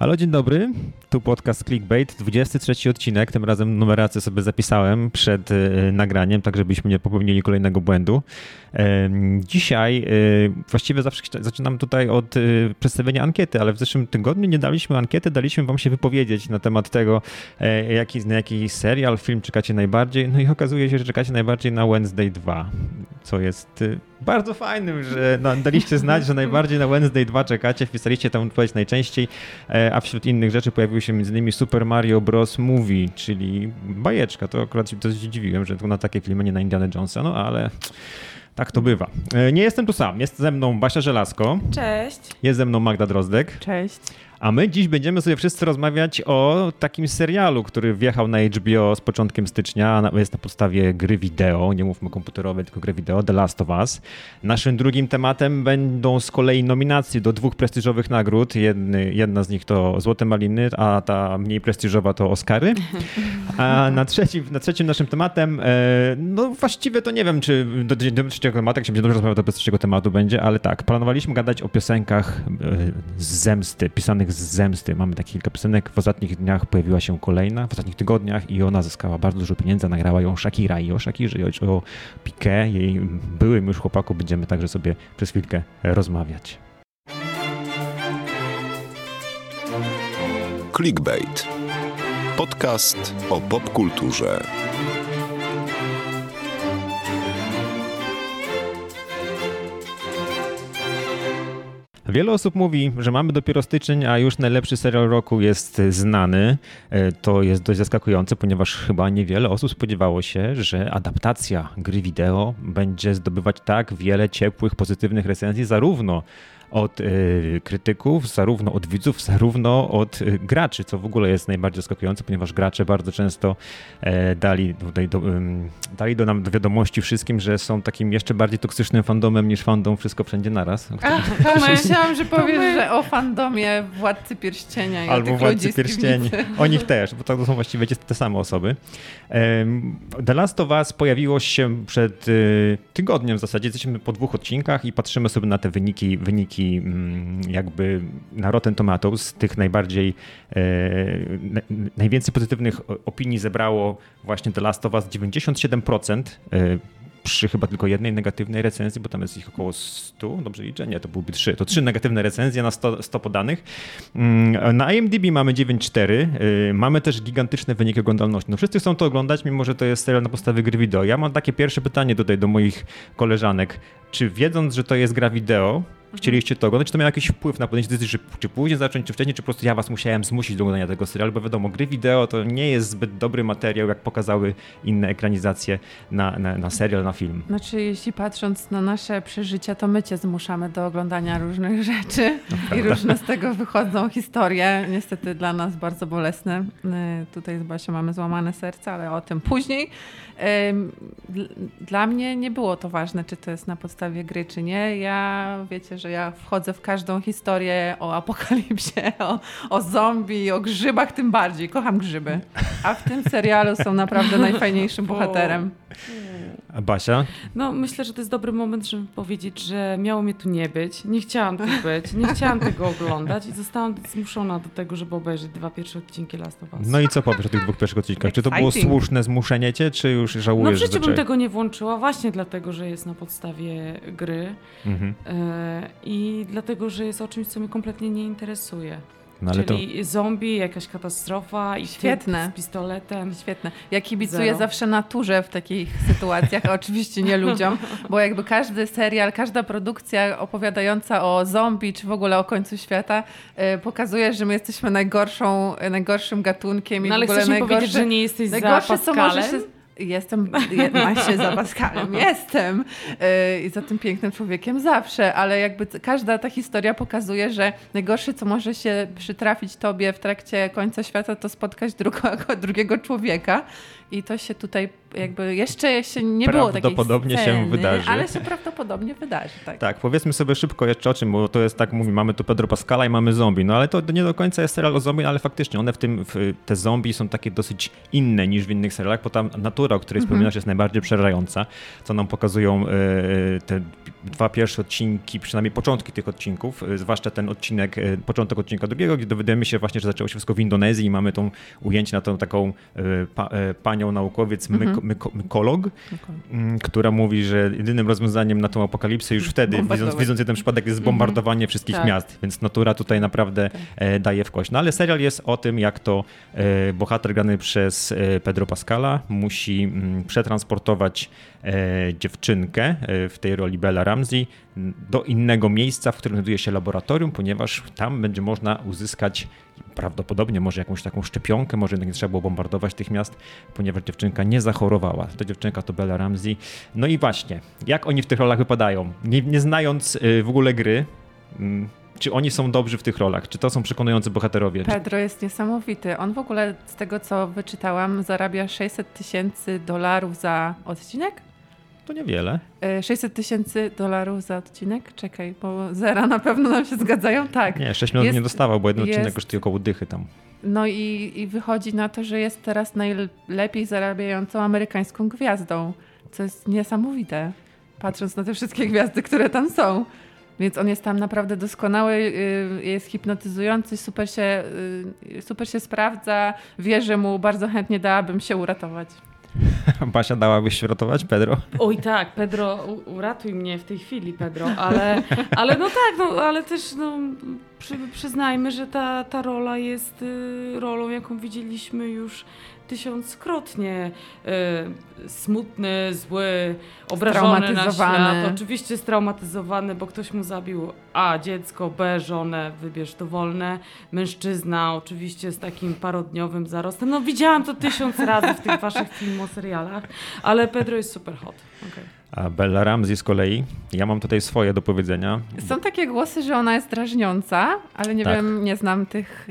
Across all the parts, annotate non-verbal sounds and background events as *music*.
Halo, dzień dobry. Tu podcast Clickbait, 23 odcinek. Tym razem numerację sobie zapisałem przed y, nagraniem, tak żebyśmy nie popełnili kolejnego błędu. Dzisiaj y, właściwie zawsze zaczynam tutaj od y, przedstawienia ankiety, ale w zeszłym tygodniu nie daliśmy ankiety, daliśmy wam się wypowiedzieć na temat tego, jaki, na jaki serial, film czekacie najbardziej. No i okazuje się, że czekacie najbardziej na Wednesday 2, co jest y, bardzo fajnym, że no, daliście znać, że najbardziej na Wednesday 2 czekacie, wpisaliście tam odpowiedź najczęściej, e, a wśród innych rzeczy pojawiły się m.in. Super Mario Bros. Movie, czyli bajeczka. To akurat się dość zdziwiłem, że to na takie filmy, nie na Indiana Jonesa, no ale... Tak to bywa. E, nie jestem tu sam. Jest ze mną Basia Żelazko. Cześć. Jest ze mną Magda Drozdek. Cześć. A my dziś będziemy sobie wszyscy rozmawiać o takim serialu, który wjechał na HBO z początkiem stycznia. Jest na podstawie gry wideo, nie mówmy komputerowej, tylko gry wideo, The Last of Us. Naszym drugim tematem będą z kolei nominacje do dwóch prestiżowych nagród. Jedny, jedna z nich to Złote Maliny, a ta mniej prestiżowa to Oscary. A na trzecim, na trzecim naszym tematem, e, no właściwie to nie wiem, czy do, do trzeciego tematu, jak się będzie dobrze rozmawiał, bez trzeciego tematu będzie, ale tak, planowaliśmy gadać o piosenkach e, z zemsty, pisanych z zemsty. Mamy takie kilka piosenek. W ostatnich dniach pojawiła się kolejna, w ostatnich tygodniach i ona zyskała bardzo dużo pieniędzy. Nagrała ją Shakira i o Shakirze i o Piqué, jej byłym już chłopaku, będziemy także sobie przez chwilkę rozmawiać. Clickbait. Podcast o popkulturze. Wiele osób mówi, że mamy dopiero styczeń, a już najlepszy serial roku jest znany. E, to jest dość zaskakujące, ponieważ chyba niewiele osób spodziewało się, że adaptacja gry wideo będzie zdobywać tak wiele ciepłych, pozytywnych recenzji, zarówno od y, krytyków, zarówno od widzów, zarówno od y, graczy, co w ogóle jest najbardziej zaskakujące, ponieważ gracze bardzo często e, dali, tutaj do, dali do nam do wiadomości wszystkim, że są takim jeszcze bardziej toksycznym fandomem niż fandom Wszystko Wszędzie Naraz. Ach, *laughs* to myślałam, że powiesz, że o fandomie Władcy Pierścienia i Albo Władcy Pierścieni. O nich też, bo to są właściwie te same osoby. The Last of Us pojawiło się przed y, tygodniem w zasadzie. Jesteśmy po dwóch odcinkach i patrzymy sobie na te wyniki, wyniki Mm, jakby na Rotten Tomatoes, tych najbardziej, e, najwięcej pozytywnych opinii zebrało właśnie The Last of Us 97%, e, przy chyba tylko jednej negatywnej recenzji, bo tam jest ich około 100, dobrze liczę? Nie, to byłyby trzy. To trzy negatywne recenzje na 100, 100 podanych. Mm, na IMDb mamy 9,4. E, mamy też gigantyczne wyniki oglądalności. No wszyscy chcą to oglądać, mimo że to jest serial na podstawie gry wideo. Ja mam takie pierwsze pytanie tutaj do moich koleżanek. Czy wiedząc, że to jest gra wideo, chcieliście to oglądać, czy to miało jakiś wpływ na podjęcie decyzji, czy później zacząć, czy wcześniej, czy po prostu ja was musiałem zmusić do oglądania tego serialu, bo wiadomo, gry wideo to nie jest zbyt dobry materiał, jak pokazały inne ekranizacje na, na, na serial, na film. Znaczy, jeśli patrząc na nasze przeżycia, to my cię zmuszamy do oglądania różnych *laughs* rzeczy no, i różne z tego wychodzą historie, niestety dla nas bardzo bolesne. Y, tutaj z Basią mamy złamane serce, ale o tym później. Dla mnie nie było to ważne, czy to jest na podstawie gry, czy nie. Ja, wiecie, że ja wchodzę w każdą historię o apokalipsie, *laughs* o, o zombie, o grzybach tym bardziej. Kocham grzyby. A w tym serialu są naprawdę najfajniejszym *laughs* bohaterem. A Basia? No myślę, że to jest dobry moment, żeby powiedzieć, że miało mnie tu nie być. Nie chciałam tu być, nie chciałam tego oglądać i zostałam zmuszona do tego, żeby obejrzeć dwa pierwsze odcinki Last of Us. No i co powiesz o tych dwóch pierwszych odcinkach? Czy to było słuszne zmuszenie cię, czy już żałujesz? No w życiu bym tego nie włączyła właśnie dlatego, że jest na podstawie gry mhm. E, i dlatego, że jest o czymś, co mnie kompletnie nie interesuje. No, Czyli to... zombie, jakaś katastrofa i Świetne. z pistoletem. Świetne. Ja kibicuję Zero. zawsze naturze w takich *laughs* sytuacjach, oczywiście nie ludziom, bo jakby każdy serial, każda produkcja opowiadająca o zombie, czy w ogóle o końcu świata, yy, pokazuje, że my jesteśmy najgorszą, najgorszym gatunkiem. No ale chcesz mi powiedzieć, że nie jesteś za Pascalem? Jestem właśnie za Pascalem, *laughs* jestem yy, i za tym pięknym człowiekiem zawsze, ale jakby każda ta historia pokazuje, że najgorsze, co może się przytrafić tobie w trakcie końca świata, to spotkać *laughs* drugiego człowieka i to się tutaj jakby jeszcze się nie było takiej Prawdopodobnie się wydarzy. Ale się prawdopodobnie wydarzy, tak. Tak, powiedzmy sobie szybko jeszcze o czym, bo to jest tak, mówi, mamy tu Pedro Pascala i mamy zombie, no ale to nie do końca jest serial o zombie, ale faktycznie one w tym, w, te zombie są takie dosyć inne niż w innych serialach, bo tam natura, o której mhm. wspominasz jest najbardziej przerażająca, co nam pokazują e, te dwa pierwsze odcinki, przynajmniej początki tych odcinków, e, zwłaszcza ten odcinek, e, początek odcinka drugiego, gdzie dowiadujemy się właśnie, że zaczęło się wszystko w Indonezji i mamy tą ujęcie na tą taką pa, panią naukowiec, mhm. myko, mykolog, mm, która mówi, że jedynym rozwiązaniem na tą apokalipsę już wtedy, widząc, widząc jeden przypadek, jest mhm. bombardowanie wszystkich tak. miast, więc natura tutaj naprawdę tak. daje w kość. No ale serial jest o tym, jak to bohater grany przez Pedro Pascala musi mm, przetransportować dziewczynkę w tej roli Bella Ramsey do innego miejsca, w którym znajduje się laboratorium, ponieważ tam będzie można uzyskać prawdopodobnie może jakąś taką szczepionkę, może jednak nie trzeba było bombardować tych miast, ponieważ dziewczynka nie zachorowała. Ta dziewczynka to Bella Ramsey. No i właśnie, jak oni w tych rolach wypadają? Nie, nie znając y, w ogóle gry, mm, czy oni są dobrzy w tych rolach? Czy to są przekonujący bohaterowie? Pedro jest niesamowity. On w ogóle, z tego co wyczytałam, zarabia 600 tysięcy dolarów za odcinek? To niewiele. 600 e, tysięcy dolarów za odcinek? Czekaj, bo zera na pewno nam się zgadzają. Tak. Nie, 6 milionów nie dostawał, bo jeden jest, odcinek kosztuje około dychy tam. No i, i wychodzi na to, że jest teraz najlepiej zarabiającą amerykańską gwiazdą, co jest niesamowite, patrząc na te wszystkie gwiazdy, które tam są. Więc on jest tam naprawdę doskonały, y, jest hipnotyzujący, super się, y, super się sprawdza. Wierzę mu, bardzo chętnie dałabym się uratować. *laughs* Basia dałabyś się ratować, Pedro? Oj tak, Pedro, uratuj mnie w tej chwili, Pedro, ale, ale no tak, no, ale też no, przy, przyznajmy, że ta, ta rola jest y, rolą, jaką widzieliśmy już tysiąckrotnie y, smutny, zły, obrażony na świat. Oczywiście straumatyzowany, bo ktoś mu zabił A dziecko, B żonę, wybierz dowolne. Mężczyzna oczywiście z takim parodniowym zarostem. No widziałam to tysiąc razy w tych waszych filmach, serialach, ale Pedro jest super hot. Okay. A Bella Ramsey z kolei, ja mam tutaj swoje do powiedzenia. Są takie głosy, że ona jest drażniąca, ale nie tak. wiem, nie znam tych,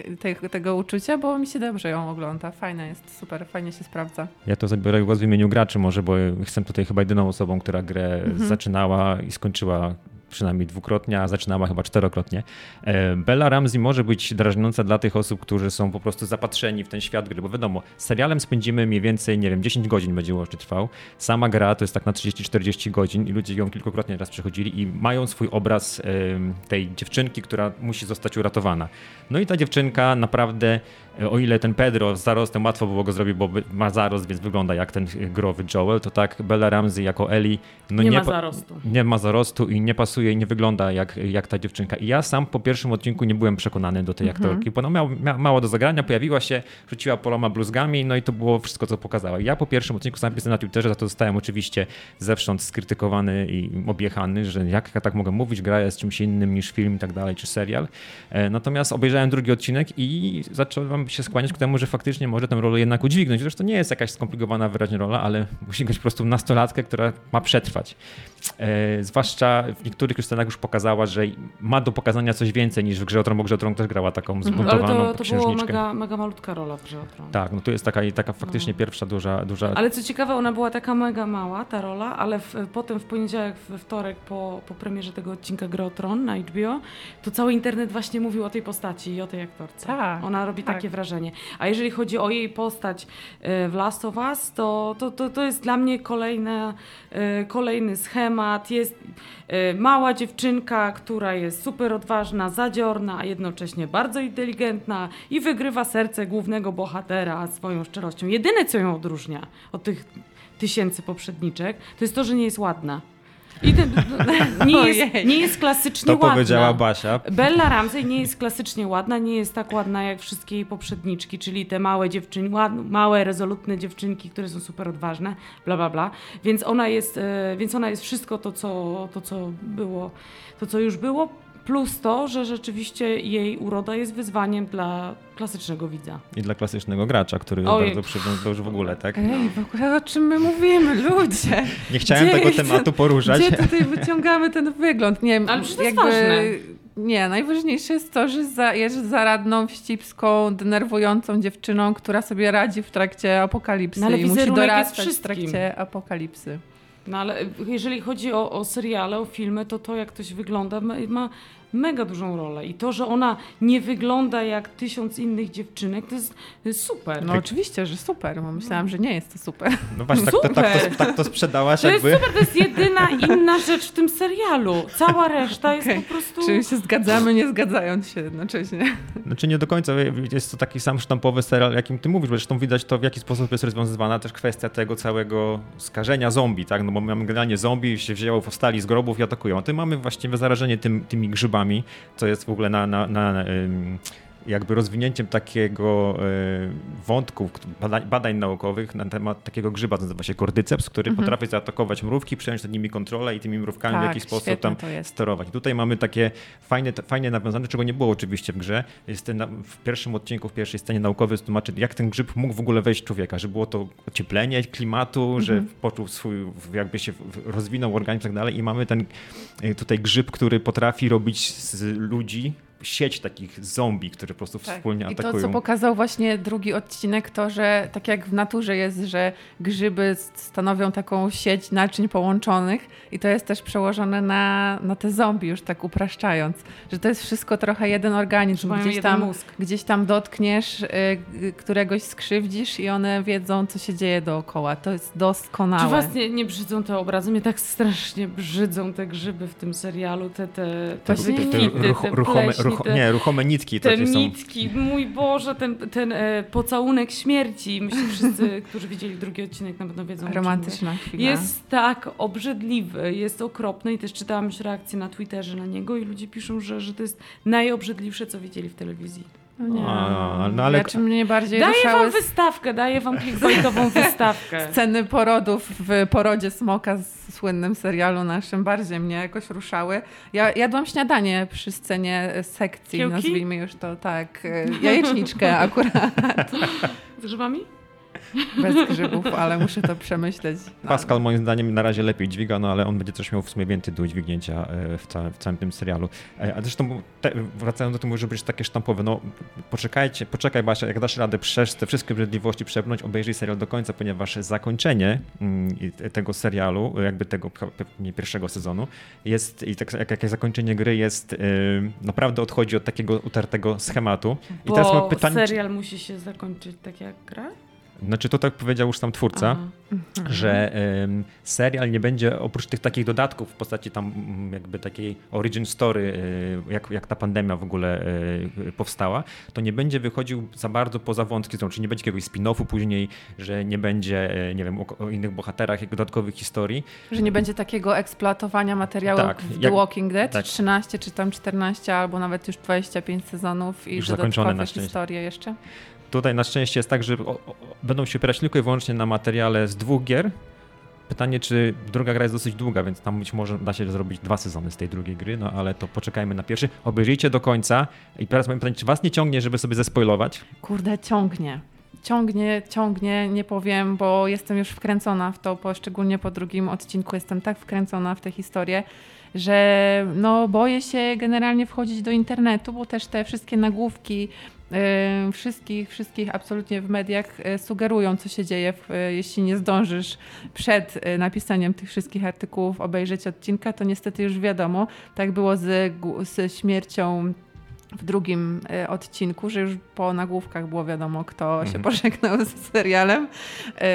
tego uczucia, bo mi się dobrze ją ogląda. Fajna jest, super, fajnie się sprawdza. Ja to zabiorę głos w imieniu graczy może, bo jestem tutaj chyba jedyną osobą, która grę mhm. zaczynała i skończyła przynajmniej dwukrotnie, a zaczynała chyba czterokrotnie. E, Bella Ramsey może być drażniąca dla tych osób, którzy są po prostu zapatrzeni w ten świat gry, bo wiadomo, serialem spędzimy mniej więcej, nie wiem, 10 godzin będzie łącznie trwał. Sama gra to jest tak na 30-40 godzin i ludzie ją kilkukrotnie raz przechodzili i mają swój obraz tej dziewczynki, która musi zostać uratowana. No i ta dziewczynka naprawdę o ile ten Pedro z zarostem łatwo było go zrobić, bo ma zarost, więc wygląda jak ten growy Joel, to tak Bella Ramsey jako Ellie no nie, nie ma zarostu. Nie ma zarostu i nie pasuje i nie wygląda jak, jak ta dziewczynka. I ja sam po pierwszym odcinku nie byłem przekonany do tej mhm. aktorki, bo ona miała, miała, mało do zagrania, pojawiła się, rzuciła poloma bluzgami, no i to było wszystko, co pokazała. Ja po pierwszym odcinku sam pisałem na Twitterze, za to zostałem oczywiście zewsząd skrytykowany i objechany, że jak ja tak mogę mówić, gra jest czymś innym niż film i tak dalej, czy serial. E, natomiast obejrzałem drugi odcinek i zacząłem się skłaniać ku temu, że faktycznie może tę rolę jednak udźwignąć. Zresztą nie jest jakaś skomplikowana wyraźnie rola, ale musi być po prostu nastolatkę, która ma przetrwać. E, zwłaszcza w niektórych scenach już pokazała, że ma do pokazania coś więcej niż w Grze o Tron, bo Grze o Tron też grała taką mhm. zbuntowaną Ale to, to była mega, mega malutka rola w Grze o Tron. Tak, no to jest taka, taka faktycznie no. pierwsza duża, duża... Ale co ciekawe, ona była taka mega mała, ta rola, ale w, potem w poniedziałek, we wtorek po, po premierze tego odcinka Gry o Tron na HBO, to cały internet właśnie mówił o tej postaci i o tej aktorce. Tak. Ona robi tak. takie wrażenie. A jeżeli chodzi o jej postać e, w Last of Us, to, to, to, to jest dla mnie kolejne, e, kolejny schemat. Jest e, mała dziewczynka, która jest super odważna, zadziorna, a jednocześnie bardzo inteligentna i wygrywa serce głównego bohatera swoją szczerością. Jedyne, co ją odróżnia od tych tysięcy poprzedniczek, to jest to, że nie jest ładna. *laughs* Nie, jest, nie jest klasycznie to ładna. To powiedziała Basia. Bella Ramsey nie jest klasycznie ładna, nie jest tak ładna jak wszystkie jej poprzedniczki, czyli te małe dziewczyny, małe, rezolutne dziewczynki, które są super odważne, bla, bla, bla. Więc ona jest, e, więc ona jest wszystko to, co, to, co było, to, co już było, Plus to, że rzeczywiście jej uroda jest wyzwaniem dla klasycznego widza. I dla klasycznego gracza, który Oj. bardzo przywiązał już w ogóle, tak? Ej, w ogóle o czym my mówimy, ludzie? *laughs* Nie chciałem gdzie tego tematu poruszać. Gdzie tutaj wyciągamy ten wygląd? Nie Ale przecież to jakby... jest ważne Nie, najważniejsze jest to, że za, jest zaradną, wścibską, denerwującą dziewczyną, która sobie radzi w trakcie apokalipsy no, i musi dorastać w trakcie apokalipsy. No ale jeżeli chodzi o, o seriale, o filmy, to to jak to się wygląda ma mega dużą rolę. I to, że ona nie wygląda jak tysiąc innych dziewczynek, to jest, to super. No oczywiście, że super, bo myślałam, że nie jest to super. No właśnie, tak, super. Tak, tak, to, tak to sprzedałaś to jakby. jest super, to jest jedyna *laughs* inna rzecz w tym serialu. Cała reszta okay. jest po prostu... Czyli się zgadzamy, nie zgadzając się jednocześnie. Znaczy nie do końca, jest to taki sam sztampowy serial, jakim ty mówisz, bo zresztą widać to, w jaki sposób jest rozwiązywana też kwestia tego całego skażenia zombie, tak? No bo mamy generalnie zombie, się wzięło, powstali z grobów i atakują. A tu mamy właściwie zarażenie tym, tymi grzybami grzybami, co jest w ogóle na, na, na jakby rozwinięciem takiego e, wątków, badań, badań, naukowych na temat takiego grzyba, nazywa się kordyceps, który mhm. potrafi zaatakować mrówki, przejąć nad nimi kontrolę i tymi mrówkami tak, w jakiś sposób tam sterować. I tutaj mamy takie fajne, fajnie nawiązane, czego nie było oczywiście w grze. Jest ten, w pierwszym odcinku, w pierwszej scenie naukowy tłumaczy, jak ten grzyb mógł w ogóle wejść w człowieka, że było to ocieplenie klimatu, mhm. że poczuł swój, jakby się rozwinął organizm i tak dalej i mamy ten e, tutaj grzyb, który potrafi robić z ludzi sieć takich zombie, które po prostu tak. wspólnie atakują. I to, co pokazał właśnie drugi odcinek, to, że tak jak w naturze jest, że grzyby stanowią taką sieć naczyń połączonych i to jest też przełożone na, na te zombie, już tak upraszczając, że to jest wszystko trochę jeden organizm. Gdzieś tam, mózg. gdzieś tam dotkniesz, y, któregoś skrzywdzisz i one wiedzą, co się dzieje dookoła. To jest doskonałe. Czy was nie, nie brzydzą te obrazy? Mnie tak strasznie brzydzą te grzyby w tym serialu, te, te, te, te, te, te, te, te, te Rucho, te, nie, ruchome nitki. Te nitki, są... mój Boże, ten, ten e, pocałunek śmierci. Myślę, wszyscy, *laughs* którzy widzieli drugi odcinek na pewno wiedzą. Romantyczna chwila. Jest tak obrzydliwy, jest okropny i też czytałam już reakcje na Twitterze na niego i ludzie piszą, że, że to jest najobrzydliwsze, co widzieli w telewizji. No nie. A, no ale... Ja, czym mnie bardziej daję ruszały... wam wystawkę, daję wam clickbaitową *laughs* wystawkę. Sceny porodów w porodzie Smoka z słynnym serialu naszym bardziej mnie jakoś ruszały. Ja jadłam śniadanie przy scenie sekcji, Kiełki? nazwijmy już to tak, e, jajeczniczkę akurat. *laughs* Z grzybami? Bez grzybów, ale muszę to przemyśleć. No. Pascal moim zdaniem na razie lepiej dźwiga, no ale on będzie też miał w sumie więcej do dźwignięcia e, w całym, w całym tym serialu. E, a zresztą te, wracając do tego, żeby być takie sztampowe, no poczekajcie, poczekaj Basia, jak dasz radę przez te wszystkie brzydliwości przepnąć, obejrzyj serial do końca, ponieważ zakończenie mm, tego serialu, jakby tego nie pierwszego sezonu, jest i tak jak, jak zakończenie gry jest, yy, naprawdę odchodzi od takiego utartego schematu. I Bo teraz mam pytanie, serial czy... musi się zakończyć tak jak gra? Znaczy to tak powiedział już tam twórca, Aha. że um, serial nie będzie oprócz tych takich dodatków w postaci tam mm, jakby takiej origin story, y, jak, jak ta pandemia w ogóle y, powstała, to nie będzie wychodził za bardzo poza wątki, to znaczy nie będzie jakiegoś spin-offu później, że nie będzie, y, nie wiem, o, o, innych bohaterach, dodatkowych historii. Że nie będzie takiego eksploatowania materiału tak, w The jak, Walking Dead, tak. 13 czy tam 14 albo nawet już 25 sezonów i już zakończone na historie jeszcze. Tutaj na szczęście jest tak, że będą się opierać tylko i wyłącznie na materiale z dwóch gier. Pytanie, czy druga gra jest dosyć długa, więc tam być może da się zrobić dwa sezony z tej drugiej gry, no ale to poczekajmy na pierwszy. Obejrzyjcie do końca. I teraz moje pytanie, czy was nie ciągnie, żeby sobie zespoilować? Kurde, ciągnie. Ciągnie, ciągnie, nie powiem, bo jestem już wkręcona w to, po, szczególnie po drugim odcinku jestem tak wkręcona w tę historię, że no boję się generalnie wchodzić do internetu, bo też te wszystkie nagłówki wszystkich, wszystkich absolutnie w mediach e, sugerują, co się dzieje, e, jeśli nie zdążysz przed napisaniem tych wszystkich artykułów obejrzeć odcinka, to niestety już wiadomo. Tak było z, z śmiercią w drugim odcinku, że już po nagłówkach było wiadomo, kto mhm. się pożegnał *laughs* z serialem.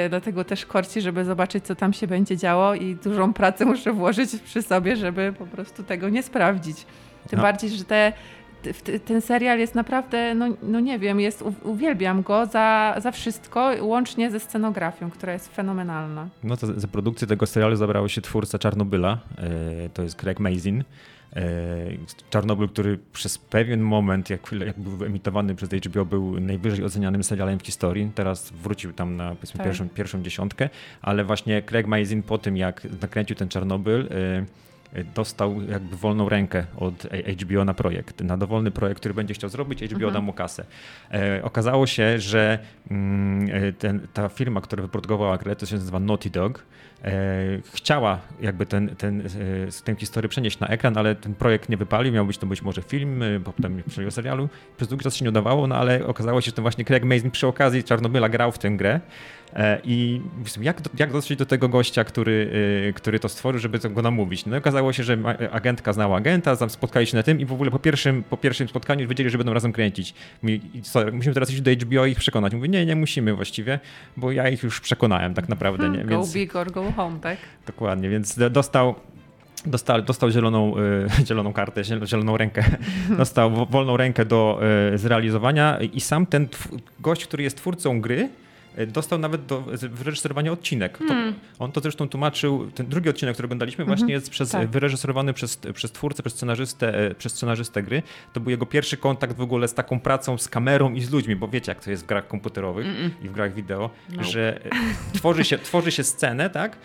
Dlatego też korci, żeby zobaczyć, co tam się będzie działo i dużą pracę muszę włożyć przy sobie, żeby po prostu tego nie sprawdzić. Tym no. bardziej, że te ten serial jest naprawdę, no, no nie wiem, jest, uwielbiam go za, za wszystko, łącznie ze scenografią, która jest fenomenalna. No to za produkcję tego serialu zabrało się twórca Czarnobyla, e, to jest Craig Mazin. E, Czarnobyl, który przez pewien moment, jak, jak był emitowany przez HBO, był najwyżej ocenianym serialem w historii. Teraz wrócił tam na powiedzmy tak. pierwszą, pierwszą dziesiątkę, ale właśnie Craig Mazin po tym, jak nakręcił ten Czarnobyl, e, dostał jakby wolną rękę od HBO na projekt, na dowolny projekt, który będzie chciał zrobić, HBO mhm. da mu kasę. E, okazało się, że mm, ten, ta firma, która wyprodukowała grę, to się nazywa Naughty Dog, e, chciała jakby ten, ten, e, tę historię przenieść na ekran, ale ten projekt nie wypalił, miał być to być może film, e, potem przejęło serialu. Przez długi czas się nie udawało, no ale okazało się, że ten właśnie Craig Mazin przy okazji Czarnobyla grał w tę grę E, I jak, jak dotrzeć do tego gościa, który, y, który to stworzył, żeby go namówić? No okazało się, że agentka znała agenta, spotkali się na tym i w ogóle po pierwszym, po pierwszym spotkaniu wiedzieli, że będą razem kręcić. Mówi, co, musimy teraz iść do HBO i ich przekonać. Mówi, nie, nie musimy właściwie, bo ja ich już przekonałem tak naprawdę. Nie? Hmm, więc, go big or go home, tak? Dokładnie, więc dostał Dostał, dostał zieloną, *laughs* zieloną kartę, zieloną rękę, *laughs* dostał wolną rękę do zrealizowania i sam ten gość, który jest twórcą gry, E, dostał nawet do wyreżyserowania odcinek. Hmm. To, on to zresztą tłumaczył, ten drugi odcinek, który oglądaliśmy, -hmm. właśnie jest przez, tak. wyreżyserowany przez, przez twórcę, przez scenarzystę, e, przez scenarzystę gry. To był jego pierwszy kontakt w ogóle z taką pracą z kamerą i z ludźmi, bo wiecie, jak to jest w grach komputerowych mm -mm. i w grach wideo, no. że e, tworzy się, tworzy się scenę, tak,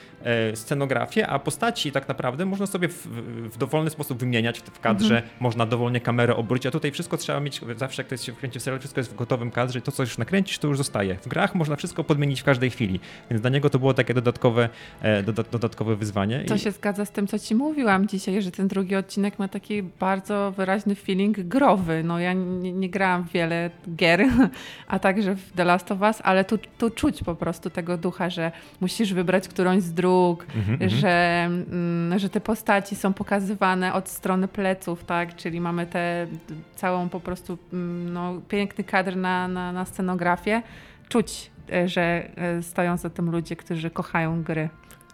scenografię, a postaci tak naprawdę można sobie w, w dowolny sposób wymieniać w kadrze, -hmm. można dowolnie kamerę obrócić, a tutaj wszystko trzeba mieć, zawsze jak to jest się wkręci w serial, wszystko jest w gotowym kadrze i to, co już nakręcisz, to już zostaje. W grach można wszystko podmienić w każdej chwili. Więc dla niego to było takie dodatkowe, e, dodatkowe wyzwanie. To I... się zgadza z tym, co ci mówiłam dzisiaj, że ten drugi odcinek ma taki bardzo wyraźny feeling growy. No ja nie, nie grałam w wiele gier, *laughs* a także w The Last of Us, ale tu, tu czuć po prostu tego ducha, że musisz wybrać którąś z dróg, mm -hmm. że, mm, że te postaci są pokazywane od strony pleców, tak? Czyli mamy tę całą po prostu mm, no, piękny kadr na, na, na scenografię. Czuć że e, stoją za tym ludzie, którzy kochają gry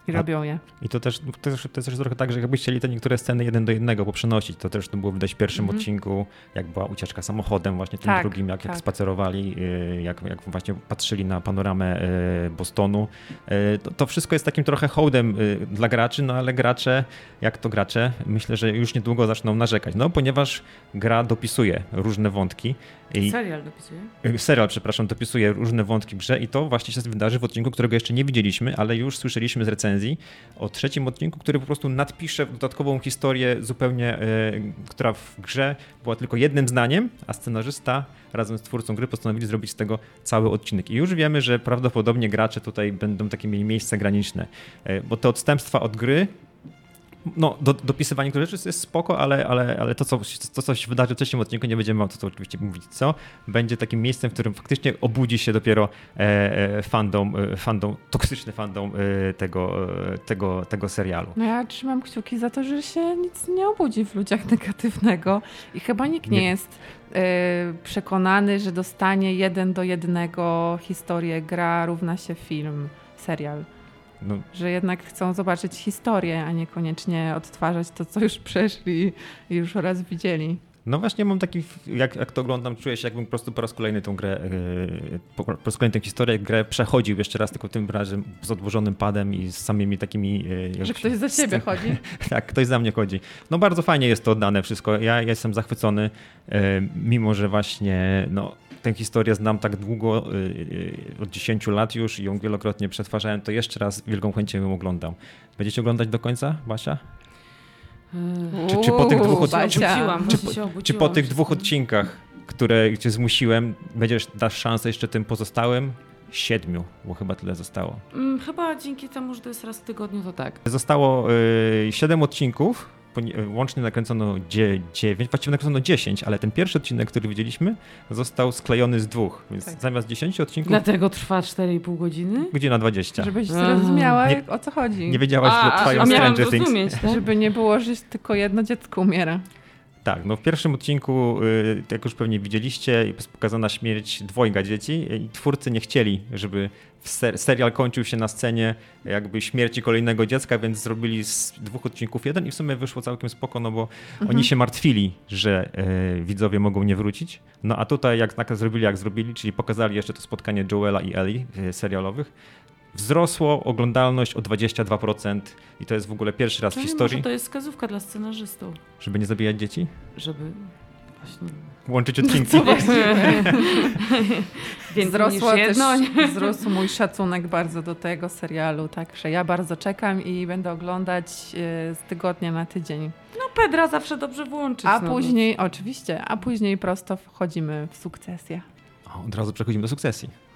i robią je. I to też, to też, to też trochę tak, że jakby chcieli te niektóre sceny jeden do jednego poprzenosić, to też to było widać w pierwszym mm -hmm. odcinku, jak była ucieczka samochodem, właśnie tym tak, drugim, jak, tak. jak spacerowali, y, jak, jak właśnie patrzyli na panoramę y, Bostonu. Y, to, to wszystko jest takim trochę hołdem dla graczy, no ale gracze, jak to gracze, myślę, że już niedługo zaczną narzekać, no ponieważ gra dopisuje różne wątki. I serial dopisuje? Serial, przepraszam, dopisuje różne wątki grze i to właśnie się wydarzy w odcinku, którego jeszcze nie widzieliśmy, ale już słyszeliśmy z recenzji recenzji o trzecim odcinku, który po prostu nadpisze dodatkową historię zupełnie, yy, która w grze była tylko jednym zdaniem, a scenarzysta razem z twórcą gry postanowili zrobić z tego cały odcinek. I już wiemy, że prawdopodobnie gracze tutaj będą takie mieli miejsca graniczne, yy, bo te odstępstwa od gry no, do, dopisywanie niektórych rzeczy jest spoko, ale, ale, ale to, co, to, co się wydarzy w trzecim odcinku, nie będziemy wam to, to oczywiście mówić, co, będzie takim miejscem, w którym faktycznie obudzi się dopiero e, e fandom, e, fandom, toksyczny fandom e, tego, tego, tego serialu. No ja trzymam kciuki za to, że się nic nie obudzi w ludziach *laughs* negatywnego i chyba nikt nie, nie. jest przekonany, że dostanie jeden do jednego historię, gra równa się film, serial. No. Że jednak chcą zobaczyć historię, a niekoniecznie odtwarzać to, co już przeszli i już raz widzieli. No właśnie mam taki, jak, jak to oglądam, czuję się jakbym po prostu po raz kolejny tą grę, yy, po, po raz kolejny tę historię, grę przechodził jeszcze raz, tylko tym razem z odłożonym padem i z samymi takimi... Yy, Że ktoś za ciebie *laughs* chodzi. *laughs* tak, ktoś za mnie chodzi. No bardzo fajnie jest to oddane wszystko. Ja, ja jestem zachwycony, yy, mimo że właśnie no, tę historię znam tak długo, od 10 lat już i ją wielokrotnie przetwarzałem, to jeszcze raz wielką chęcią ją oglądam. Będziecie oglądać do końca, Basia? Czy, czy, po tych dwóch odcinkach, czy, czy, czy, po tych dwóch odcinkach, które cię zmusiłem, będziesz dasz szansę jeszcze tym pozostałym? Siedmiu, bo chyba tyle zostało. Hmm, chyba dzięki temu, że to jest raz w tygodniu, to tak. Zostało y, siedem odcinków łącznie nakręcono 9, właściwie nakręcono 10, ale ten pierwszy odcinek, który widzieliśmy, został sklejony z dwóch, więc tak. zamiast 10 odcinków... Dlatego trwa 4,5 godziny? Godzina 20. Żebyś zrozumiała, nie, o co chodzi. Nie wiedziałaś, a, że trwają a, a Stranger Things. Tak? Żeby nie było, że tylko jedno dziecko umiera. Tak, no w pierwszym odcinku, y, jak już pewnie widzieliście, jest pokazana śmierć dwojga dzieci i twórcy nie chcieli, żeby ser serial kończył się na scenie jakby śmierci kolejnego dziecka, więc zrobili z dwóch odcinków jeden i w sumie wyszło całkiem spoko, no bo mhm. oni się martwili, że e, widzowie mogą nie wrócić. No a tutaj jak, jak zrobili, jak zrobili, czyli pokazali jeszcze to spotkanie Joela i Ellie e, serialowych, wzrosło oglądalność o 22% i to jest w ogóle pierwszy raz Czyli w historii. Może to jest wskazówka dla scenarzystów. Żeby nie zabijać dzieci? Żeby właśnie łączyć odcinki. *laughs* Więc Wzrosło też, wzrósł mój szacunek bardzo do tego serialu, także ja bardzo czekam i będę oglądać e, z tygodnia na tydzień. No Pedra zawsze dobrze włączyć. A znowu. później, oczywiście, a później prosto wchodzimy w sukcesję. O, od razu przechodzimy do sukcesji.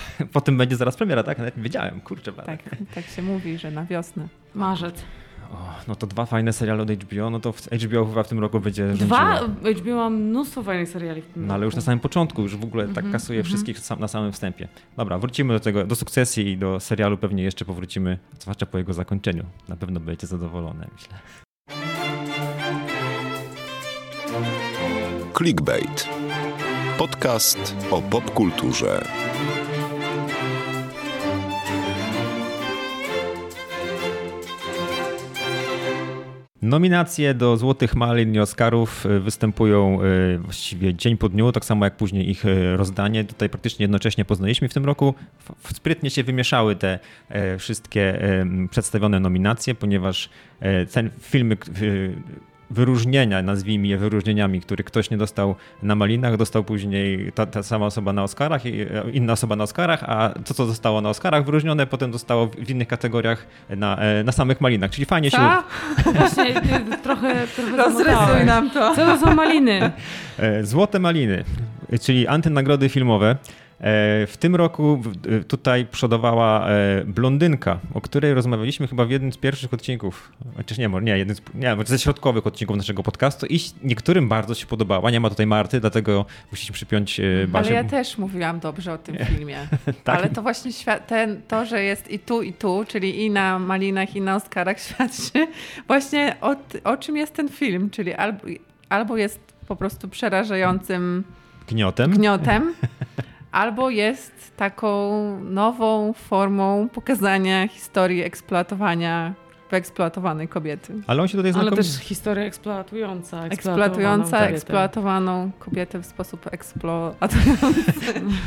*laughs* Potem będzie zaraz premiera, tak? Nawet nie wiedziałem, kurczę. Tak, tak się mówi, że na wiosnę. Marzec. O, no to dwa fajne seriale od HBO, no to HBO chyba w tym roku będzie Dwa? HBO ma mnóstwo fajnych seriali w tym No roku. ale już na samym początku, już w ogóle tak mm -hmm, kasuje mm -hmm. wszystkich na samym wstępie. Dobra, wrócimy do tego, do sukcesji i do serialu pewnie jeszcze powrócimy, zwłaszcza po jego zakończeniu. Na pewno będziecie zadowolone, myślę. Clickbait. Podcast o popkulturze. Nominacje do Złotych Malin i Oscarów y, występują y, właściwie dzień po dniu, tak samo jak później ich y, rozdanie. Tutaj praktycznie jednocześnie poznaliśmy w tym roku. Sprytnie się wymieszały te wszystkie przedstawione nominacje, ponieważ ten filmy wyróżnienia, nazwijmy je wyróżnieniami, który ktoś nie dostał na Malinach, dostał później ta, ta sama osoba na Oscarach, inna osoba na Oscarach, a to, co zostało na Oscarach wyróżnione, potem zostało w innych kategoriach na, e, na samych Malinach, czyli fajnie co? się... *laughs* Właśnie, trochę, trochę Rozrysuj nam to. Co to są Maliny? *laughs* E, Złote Maliny, czyli antynagrody filmowe. E, w tym roku e, tutaj przodowała e, blondynka, o której rozmawialiśmy chyba w jednym z pierwszych odcinków. Chociaż nie, nie, jeden z, nie, ze środkowych odcinków naszego podcastu i niektórym bardzo się podobała. Nie ma tutaj Marty, dlatego musieliśmy przypiąć Basię. Ale ja też mówiłam dobrze o tym filmie. *laughs* tak. Ale to właśnie ten, to, że jest i tu, i tu, czyli i na Malinach, i na Oscarach *laughs* świadczy właśnie o, o czym jest ten film, czyli albo, albo jest po prostu przerażającym gniotem, gniotem *laughs* albo jest taką nową formą pokazania historii eksploatowania wyeksploatowanej kobiety. Ale on się tutaj znakomicie... Ale też historia eksploatująca. Eksploatująca, kobietę. eksploatowaną kobietę w sposób eksploatujący.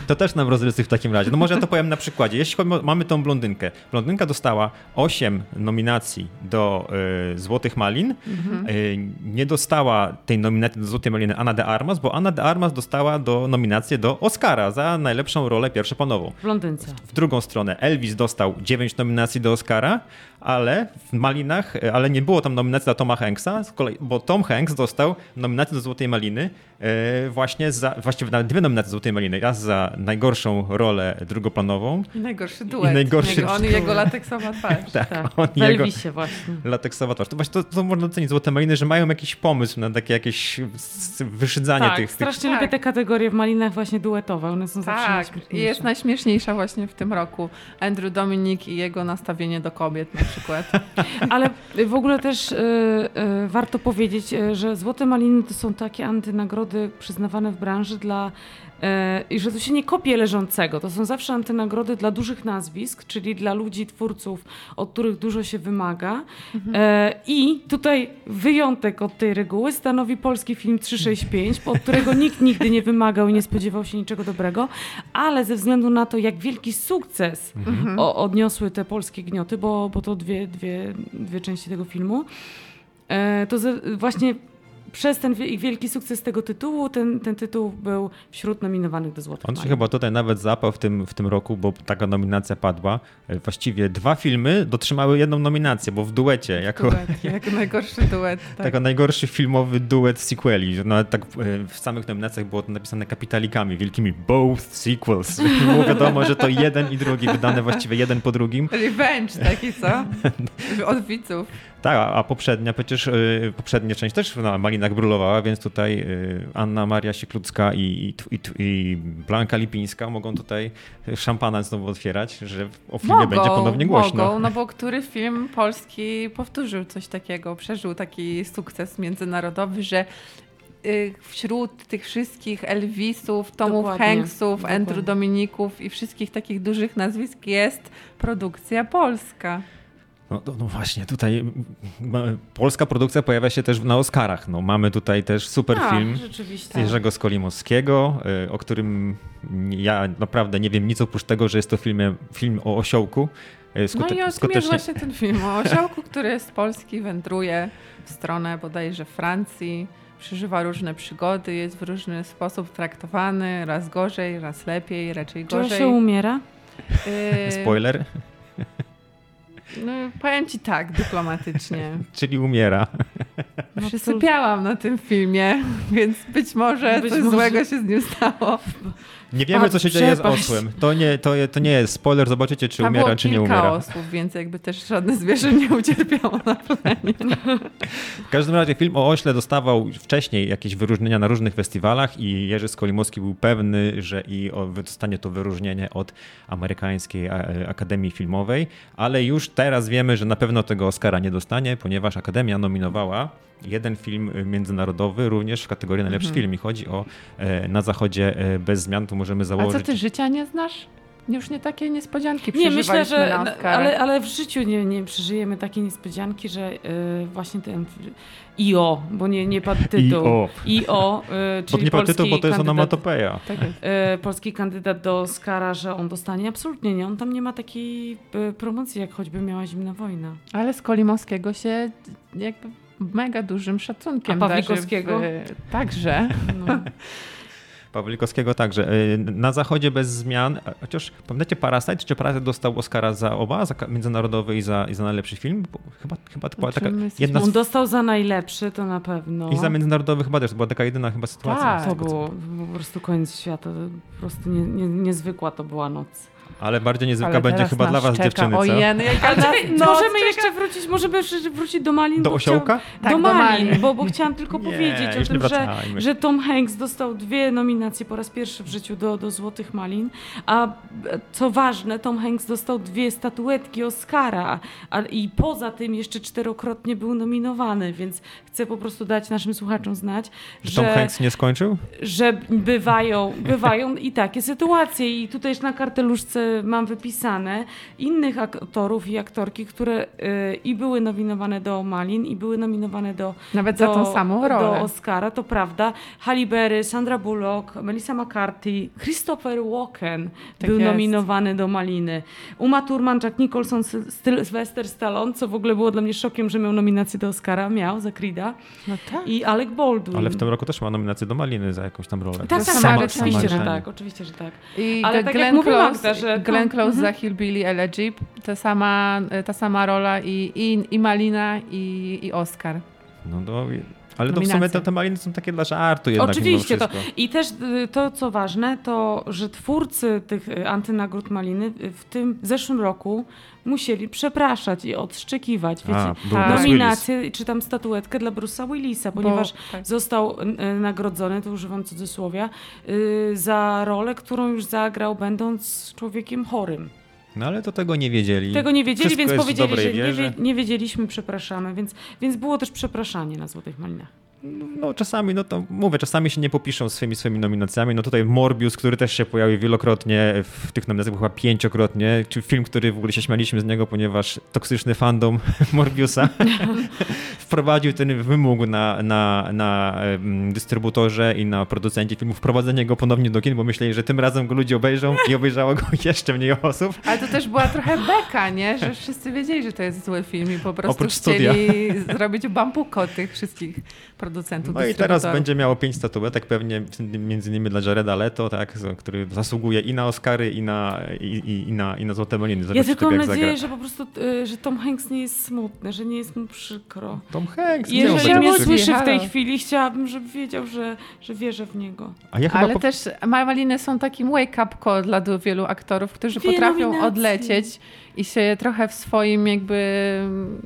To też nam rozrysuj w takim razie. No może ja to powiem na przykładzie. Jeśli mamy tą blondynkę. Blondynka dostała 8 nominacji do y, Złotych Malin. Mhm. Y, nie dostała tej nominacji do Złotej Maliny Anna de Armas, bo Anna de Armas dostała do nominację do Oscara za najlepszą rolę pierwszopanową. Blondynce. W drugą stronę Elvis dostał 9 nominacji do Oscara, ale w Malinach, e, ale nie było tam nominacji dla Toma Hanksa, bo Tom Hanks dostał nominację do Złotej Maliny właśnie za, właściwie nawet dwie nominacje Złotej Maliny. Raz za najgorszą rolę drugoplanową. I najgorszy duet. I najgorszy jego, on i jego lateksowa twarz. *laughs* tak, tak. On i jego się właśnie. Lateksowa twarz. To właśnie to, to można docenić Złote Maliny, że mają jakiś pomysł na takie jakieś wyszydzanie tak, tych... strasznie tych... lubię tak. te kategorie w Malinach właśnie duetowe. One są zawsze tak, najśmieszniejsze. jest najśmieszniejsza właśnie w tym roku. Andrew Dominik i jego nastawienie do kobiet na przykład. *laughs* Ale w ogóle też y, y, warto powiedzieć, y, że Złote Maliny to są takie antynagrody przyznawane w branży dla i że to się nie kopie leżącego. To są zawsze antynagrody dla dużych nazwisk, czyli dla ludzi, twórców, od których dużo się wymaga. Mhm. I tutaj wyjątek od tej reguły stanowi polski film 365, od którego nikt nigdy nie wymagał i nie spodziewał się niczego dobrego, ale ze względu na to, jak wielki sukces mhm. odniosły te polskie gnioty, bo, bo to dwie, dwie, dwie części tego filmu, to właśnie przez ten wielki sukces tego tytułu, ten, ten tytuł był wśród nominowanych do Złotych On się chyba tutaj nawet zapał w tym, w tym roku, bo taka nominacja padła. E, właściwie dwa filmy dotrzymały jedną nominację, bo w duecie. Jako, duet, jako *laughs* najgorszy duet. Tak. Jako najgorszy filmowy duet sequeli. No, tak e, w samych nominacjach było to napisane kapitalikami, wielkimi both sequels. *laughs* Było wiadomo, że to jeden i drugi, wydane właściwie jeden po drugim. Revenge taki, co? *laughs* Od widzów. Tak, a poprzednia przecież, yy, poprzednia część też na Malinach brulowała, więc tutaj yy, Anna Maria Sieklucka i, i, i, Blanka Lipińska mogą tutaj szampana znowu otwierać, że o filmie mogą, będzie ponownie głośno. Mogą, no bo który film polski powtórzył coś takiego, przeżył taki sukces międzynarodowy, że y, wśród tych wszystkich Elvisów, Tomów dokładnie, Hanksów, dokładnie. Andrew Dominików i wszystkich takich dużych nazwisk jest produkcja polska. No, no, no, właśnie, tutaj polska produkcja pojawia się też na Oscarach. No, mamy tutaj też super A, film Jerzego Skolimowskiego, y, o którym ja naprawdę nie wiem nic oprócz tego, że jest to film, film o osiołku. Y, skute- no i o skutecznie... jest właśnie ten film, o osiołku, który z Polski wędruje w stronę bodajże Francji przeżywa różne przygody, jest w różny sposób traktowany, raz gorzej, raz lepiej, raczej gorzej. Czy się umiera? Yy... *laughs* Spoiler. *laughs* No, powiem ci tak, dyplomatycznie. *laughs* Czyli umiera. No, Przysypiałam na tym filmie, więc być może być coś może... złego się z nim stało. *laughs* Nie wiemy, co się dzieje z osłem. To nie, to, to nie jest spoiler, zobaczycie, czy Tam umiera, czy nie umiera. osłów, więc jakby też żadne zwierzę nie ucierpiało na planie. W każdym razie film o ośle dostawał wcześniej jakieś wyróżnienia na różnych festiwalach i Jerzy Skolimowski był pewny, że i dostanie to wyróżnienie od Amerykańskiej Akademii Filmowej, ale już teraz wiemy, że na pewno tego Oscara nie dostanie, ponieważ Akademia nominowała jeden film międzynarodowy również w kategorii najlepszy mhm. film i chodzi o e, Na Zachodzie e, bez zmian, tu możemy założyć... A co, ty życia nie znasz? Już nie takie niespodzianki Nie, myślę, że ale, ale w życiu nie, nie przeżyjemy takiej niespodzianki, że y, właśnie ten IO, bo nie, nie padł tytuł. IO. IO, y, czyli bo nie padł tytuł, bo to jest onomatopeja. Tak y, polski kandydat do Oscara, że on dostanie? Absolutnie nie. On tam nie ma takiej y, promocji, jak choćby miała Zimna Wojna. Ale z Kolimowskiego się jakby mega dużym szacunkiem. A Pawlikowskiego? W... Także. No. *laughs* Pawlikowskiego także. Na zachodzie bez zmian, chociaż pamiętacie Parasite, czy Parasite dostał Oscara za oba, za międzynarodowy i za, i za najlepszy film? Bo chyba, chyba to była taka jedna... On dostał za najlepszy, to na pewno. I za międzynarodowy chyba też, to była taka jedyna chyba sytuacja. Tak, to było po prostu koniec świata, po prostu nie, nie, niezwykła to była noc. Ale bardziej niezwykła będzie chyba dla was czeka. dziewczyny, co? Ojeny, Ale no, możemy jeszcze wrócić, możemy wrócić do Malin. Do osiołka? Chciałam, tak, do, Malin, Malin, bo, bo chciałam tylko nie, powiedzieć o tym, że, że Tom Hanks dostał dwie nominacje po raz pierwszy w życiu do, do Złotych Malin, a co ważne, Tom Hanks dostał dwie statuetki Oscara a, i poza tym jeszcze czterokrotnie był nominowany, więc chcę po prostu dać naszym słuchaczom znać, że... Tom Hanks nie skończył? Że bywają, bywają i takie sytuacje i tutaj już na karteluszce mam wypisane innych aktorów i aktorki, które y, i były nominowane do Malin, i były nominowane do Nawet do, za tą samą rolę. Do Oscara, to prawda. Halle Berry, Sandra Bullock, Melissa McCarthy, Christopher Walken tak był jest. nominowany do Maliny. Uma Thurman, Jack Nicholson, Sylvester Stallone, co w ogóle było dla mnie szokiem, że miał nominację do Oscara, miał za Creed'a. No tak. I Alec Baldwin. Ale w tym roku też ma nominację do Maliny za jakąś tam rolę. Tak, tak, tak, oczywiście, że tak, oczywiście, że tak. I Ale tak Glenn jak mówi Magda, że Glenn Close mhm. za Hillbilly Elegy, ta sama, ta sama rola i, i, i Malina i, i Oscar. No to, ale to w sumie te, te maliny są takie dla żartu jednak Oczywiście. To, I też y, to, co ważne, to, że twórcy tych y, antynagród maliny w tym w zeszłym roku musieli przepraszać i odszczekiwać wiecie, A, nominację czy tam statuetkę dla Bruce'a Willisa, ponieważ Bo, tak. został nagrodzony, to używam cudzysłowia, y, za rolę, którą już zagrał będąc człowiekiem chorym. No ale to tego nie wiedzieli. Tego nie wiedzieli, Wszystko więc powiedzieli, że nie, wie, nie, wiedzieliśmy, przepraszamy, więc, więc było też przepraszanie na Złotych Malinach no czasami, no to mówię, czasami się nie popiszą swoimi swoimi nominacjami. No tutaj Morbius, który też się pojawił wielokrotnie w tych nominacjach, chyba pięciokrotnie, czy film, który w ogóle się śmialiśmy z niego, ponieważ toksyczny fandom *laughs* Morbiusa *laughs* wprowadził ten wymóg na, na, na dystrybutorze i na producencie filmu wprowadzenie go ponownie do kin, bo myśleli, że tym razem go ludzie obejrzą i obejrzało go *laughs* jeszcze mniej osób. Ale to też była trochę beka, nie? Że wszyscy wiedzieli, że to jest zły film i po prostu Oprócz chcieli studia. zrobić bambuko tych wszystkich producentów. No i teraz będzie miało pięć statuetek, pewnie między innymi dla Jareda Leto, tak, który zasługuje i na Oscary, i na, i, i, i na, i na Złote Maliny. Ja tylko mam nadzieję, że po prostu, y, że Tom Hanks nie jest smutny, że nie jest mu przykro. Tom Hanks nie Jeżeli mnie słyszy w tej chwili, chciałabym, żeby wiedział, że, że wierzę w niego. Ja Ale po... też Maliny są takim wake-up call dla wielu aktorów, którzy potrafią nominacji. odlecieć i się trochę w swoim jakby,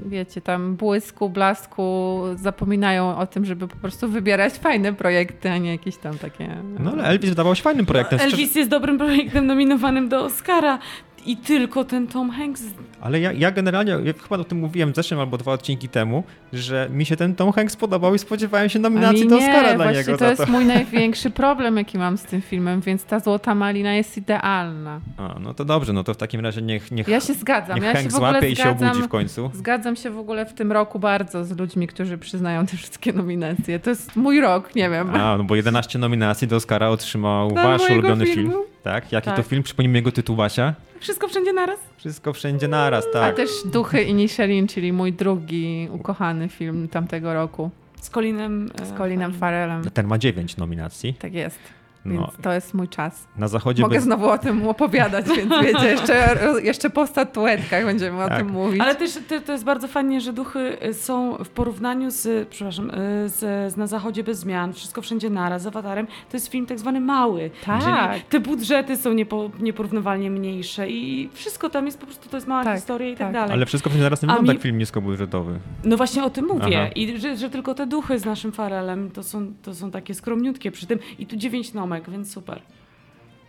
wiecie, tam błysku, blasku zapominają o tym, żeby po prostu wybierać fajne projekty, a nie jakieś tam takie... No ale Elvis wydawał się fajnym projektem. No, Elvis jest dobrym projektem nominowanym do Oscara i tylko ten Tom Hanks. Ale ja, ja generalnie, ja chyba o tym mówiłem w zeszłym albo dwa odcinki temu, że mi się ten Tom Hanks podobał i spodziewałem się nominacji do Oscara dla niego. to jest to. mój *laughs* największy problem, jaki mam z tym filmem, więc ta Złota Malina jest idealna. A, no to dobrze, no to w takim razie niech, niech Ja się zgadzam. Niech ja Hanks się złapie i się obudzi w końcu. Zgadzam się w ogóle w tym roku bardzo z ludźmi, którzy przyznają te wszystkie nominacje. To jest mój rok, nie wiem. A, no bo 11 nominacji do Oscara otrzymał no, wasz ulubiony filmu. film. Tak? Jaki tak. to film? Przypomnijmy jego tytuł, Basia. Wszystko wszędzie naraz? Wszystko wszędzie naraz, tak. A też Duchy i Nichelin, czyli mój drugi ukochany film tamtego roku. Z Colinem. Z Colinem Farelem. Ten ma dziewięć nominacji. Tak jest. Więc no. to jest mój czas. Na zachodzie Mogę bez... znowu o tym opowiadać, więc *laughs* wiecie, jeszcze, jeszcze po statuetkach będziemy tak. o tym mówić. Ale też to, to, jest bardzo fajnie, że duchy są w porównaniu z, przepraszam, z, z Na zachodzie bez zmian, Wszystko wszędzie naraz, z Awatarem, to jest film tak zwany mały. Tak. te budżety są niepo, nieporównywalnie mniejsze i wszystko tam jest po prostu, to jest mała tak, historia i tak, tak, dalej. Ale Wszystko wszędzie naraz nie wygląda mi... jak film niskobudżetowy. No właśnie o tym mówię. Aha. I że, że, tylko te duchy z naszym Farelem to są, to są takie skromniutkie przy tym i tu dziewięć nom więc super.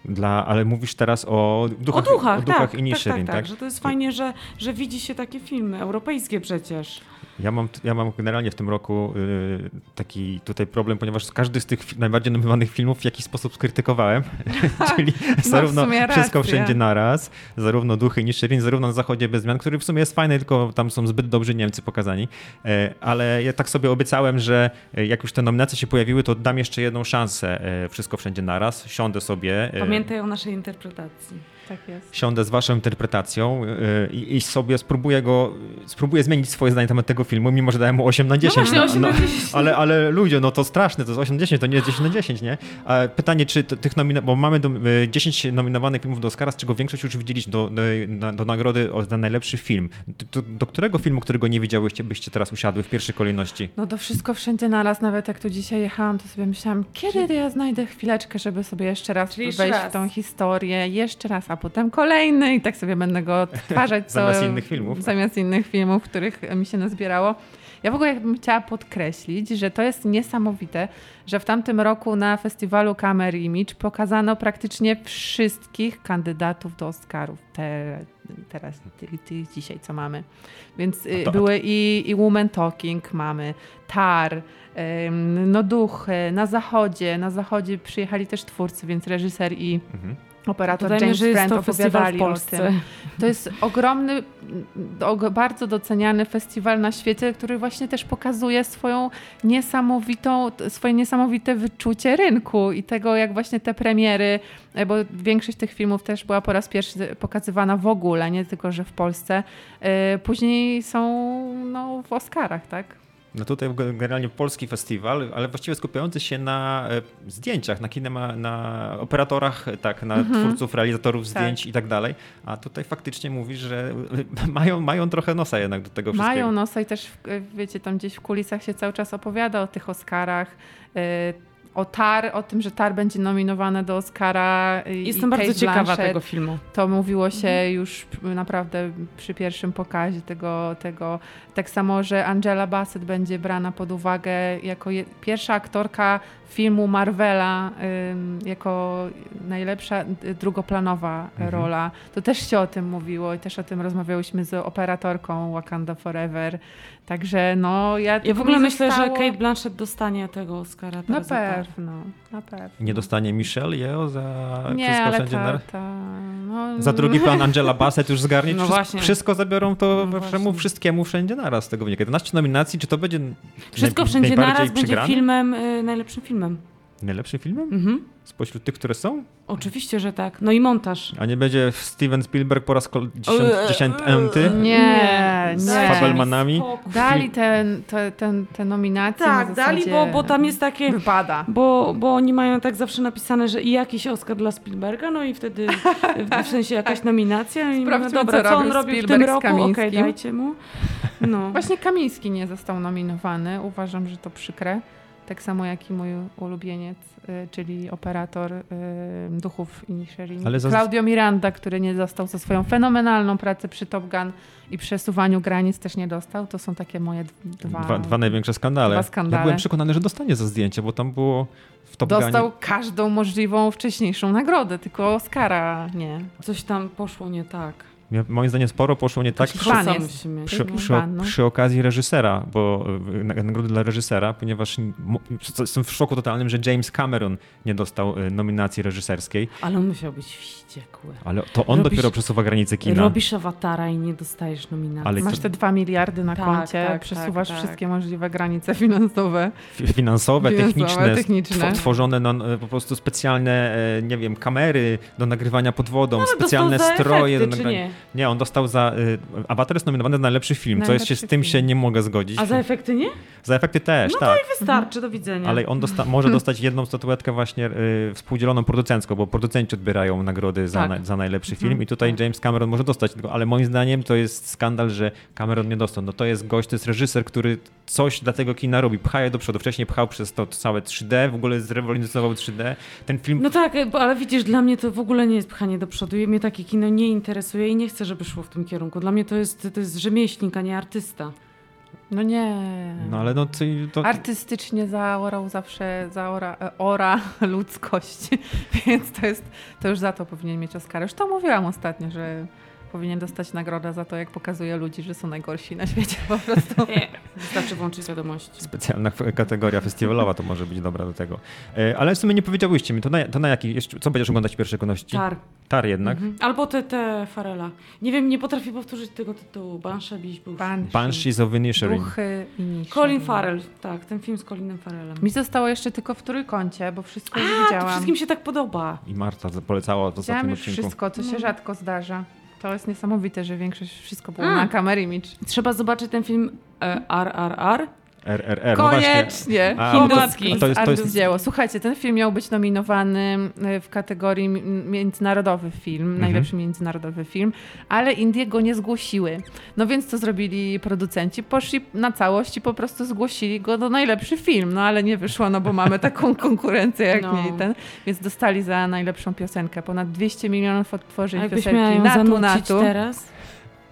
Dla, ale mówisz teraz o duchach, o duchach, o duchach tak, i tak, tak, tak, tak? że to jest fajnie, że, że widzi się takie filmy, europejskie przecież. Ja mam, ja mam generalnie w tym roku y, taki tutaj problem, ponieważ każdy z tych najbardziej nominowanych filmów w jakiś sposób skrytykowałem, *laughs* *laughs* czyli no, zarówno Wszystko Wszędzie Naraz, zarówno Duchy Nishirin, zarówno Na Zachodzie Bez Zmian, który w sumie jest fajny, tylko tam są zbyt dobrzy Niemcy pokazani, e, ale ja tak sobie obiecałem, że e, jak już te nominacje się pojawiły, to dam jeszcze jedną szansę e, Wszystko Wszędzie Naraz, siądę sobie. Pamiętaj o naszej interpretacji. Tak jest. Siądę z waszą interpretacją i, i sobie spróbuję go, spróbuję zmienić swoje zdanie na temat tego filmu, mimo że dałem mu 8 na 10. No właśnie, 8 no, na 10. ale, ale ludzie, no to straszne, to jest 8 na 10, to nie jest 10 na 10, nie? A pytanie, czy tych nominowanych, bo mamy do, 10 nominowanych filmów do Oscara, z czego większość już widzieliście do, do, do nagrody za najlepszy film. Do, do, którego filmu, którego nie widziałyście, byście teraz usiadły w pierwszej kolejności? No to wszystko wszędzie naraz, nawet jak tu dzisiaj jechałam, to sobie myślałam, kiedy ja znajdę chwileczkę, żeby sobie jeszcze raz Czyli wejść raz. w tą historię, jeszcze raz, a potem kolejny i tak sobie będę go odtwarzać. *laughs* zamiast innych filmów. Zamiast innych filmów, których mi się nazbierało. Ja w ogóle bym chciała podkreślić, że to jest niesamowite, że w tamtym roku na festiwalu Camera Image pokazano praktycznie wszystkich kandydatów do Oscarów. Te, teraz, tych dzisiaj, co mamy. Więc y, to, były i, i Woman Talking mamy, Tar, no Duchy, na zachodzie. Na zachodzie przyjechali też twórcy, więc reżyser i mhm operator Dodajmy, James że Brent opowiadali w Polsce. o tym. To jest ogromny, bardzo doceniany festiwal na świecie, który właśnie też pokazuje swoją niesamowitą, swoje niesamowite wyczucie rynku i tego, jak właśnie te premiery, e, bo większość tych filmów też była po raz pierwszy pokazywana w ogóle, nie tylko, że w Polsce, e, później są no, w Oscarach, tak? No tutaj generalnie polski festiwal, ale właściwie skupiający się na e, zdjęciach, na kinema, na operatorach, tak, na mhm. twórców, realizatorów tak. zdjęć i tak dalej. A tutaj faktycznie mówisz, że *laughs* mają, mają trochę nosa jednak do tego wszystkiego. Mają nosa i też, wiecie, tam gdzieś w kulisach się cały czas opowiada o tych Oscarach. O Tar, o tym, że Tar będzie nominowane do Oscara. Jestem bardzo ciekawa tego filmu. To mówiło się mhm. już naprawdę przy pierwszym pokazie tego, tego. Tak samo, że Angela Bassett będzie brana pod uwagę jako je, pierwsza aktorka filmu Marvela jako najlepsza drugoplanowa mhm. rola. To też się o tym mówiło i też o tym rozmawiałyśmy z operatorką Wakanda Forever. Także no ja... Ja w ogóle myślę, zostało... że Kate Blanchett dostanie tego Oscara. Na pewno, na pewno. Nie dostanie Michelle Yeoh za Nie, Wszystko ale ta, ta, no... Za drugi *laughs* plan Angela Bassett już zgarnie. No wszystko, wszystko zabiorą to no wszemu, wszystkiemu wszędzie naraz z tego wynika. 11 nominacji, czy to będzie Wszystko wszędzie naraz będzie filmem, y, najlepszym filmem. Najlepszym filmem? Mhm. Spośród tych, które są? Oczywiście, że tak. No i montaż. A nie będzie Steven Spielberg po raz dziesiąty? Nie, nie. Z Fabelmanami? Dali ten, te, ten, te nominacje Tak, dali, bo, bo tam jest takie... Wypada. Bo, bo oni mają tak zawsze napisane, że i jakiś Oscar dla Spielberga, no i wtedy w sensie jakaś nominacja. I Sprawdźmy, no dobra, co, co on robi w tym roku? Okej, okay, dajcie mu. No. Właśnie Kamiński nie został nominowany. Uważam, że to przykre tak samo jak i mój ulubieniec, y, czyli operator y, Duchów Inisherin. Ale Claudio Miranda, który nie dostał za swoją fenomenalną pracę przy Top Gun i przesuwaniu granic też nie dostał. To są takie moje dwa... Dwa, dwa największe skandale. Dwa skandale. Ja byłem przekonany, że dostanie za zdjęcie, bo tam było w Top Dostał Gunie... każdą możliwą wcześniejszą nagrodę, tylko Oscara nie. Coś tam poszło nie tak. Moim zdaniem sporo poszło nie tak przy, przy, przy, przy, okazji reżysera, bo e, nagrody dla reżysera, ponieważ jestem w szoku totalnym, że James Cameron nie dostał e, nominacji reżyserskiej. Ale on musiał być wściekły. Ale to on robisz, dopiero przesuwa granice kina. Robisz awatara i nie dostajesz nominacji. Ale Masz te dwa miliardy na tak, koncie, tak, przesuwasz tak, tak. wszystkie możliwe granice finansowe. Finansowe, finansowe techniczne, techniczne. tworzone no, po prostu specjalne, nie wiem, kamery do nagrywania pod wodą, no, specjalne stroje. Efekty, do nagrywania Nie, on dostał za... Y, Avatar jest nominowany na najlepszy film, najlepszy co jest się, z tym się nie mogę zgodzić. A za efekty nie? Za efekty też, no tak. No to i wystarczy, do widzenia. Ale on dosta może *laughs* dostać jedną statuetkę właśnie y, współdzieloną producencką, bo producenci odbierają nagrody za, tak. na, za najlepszy film mhm. i tutaj tak. James Cameron może dostać ale moim zdaniem to jest skandal, że Cameron nie dostał. No to jest gość, to jest reżyser, który coś dla tego kina robi, pcha je do przodu. Wcześniej pchał przez to całe 3D, w ogóle zrewolucjonował 3D. Ten film... No tak, ale widzisz, dla mnie to w ogóle nie jest pchanie do przodu. Mnie takie kino nie interesuje i nie chcę, żeby szło w tym kierunku. Dla mnie to jest, to jest rzemieślnik, a nie artysta. No nie. No ale no to... to... Artystycznie zaorał zawsze, zaora ora ludzkość, *laughs* więc to jest, to już za to powinien mieć Oscara. Już to mówiłam ostatnio, że powinien dostać nagrodę za to, jak pokazuje ludzi, że są najgorsi na świecie po prostu. *laughs* Nie, wystarczy włączyć wiadomości. Specjalna kategoria festiwalowa to może być dobra do tego. E, ale w sumie nie powiedziałyście mi, to na, to na jaki, jeszcze, co będziesz oglądać w pierwszej kolejności? Tar. Tar jednak? Mhm. Albo te, te Farela. Nie wiem, nie potrafię powtórzyć tego tytułu. Banshee, Banshee. Banshees of Inisherin. Duchy Colin Farrell, tak, ten film z Colinem Farrellem. Mi zostało jeszcze tylko w trójkącie, bo wszystko A, już widziałam. To wszystkim się tak podoba. I Marta polecała to ostatnim odcinku. wszystko, co się no. rzadko zdarza. To jest niesamowite, że większość wszystko było A. na Camera Image. Trzeba zobaczyć ten film e, RRR. RRR. No Koniecznie. No Hinduski. To jest, to jest... dzieło. Słuchajcie, ten film miał być nominowany e, w kategorii międzynarodowy film, mhm. najlepszy międzynarodowy film, ale Indie go nie zgłosiły. No więc co zrobili producenci? Poszli na całość i po prostu zgłosili go do najlepszy film, no ale nie wyszło, no bo mamy taką *laughs* konkurencję jak no. nie ten, więc dostali za najlepszą piosenkę. Ponad 200 milionów odtworzeń piosenki Natu Natu. teraz?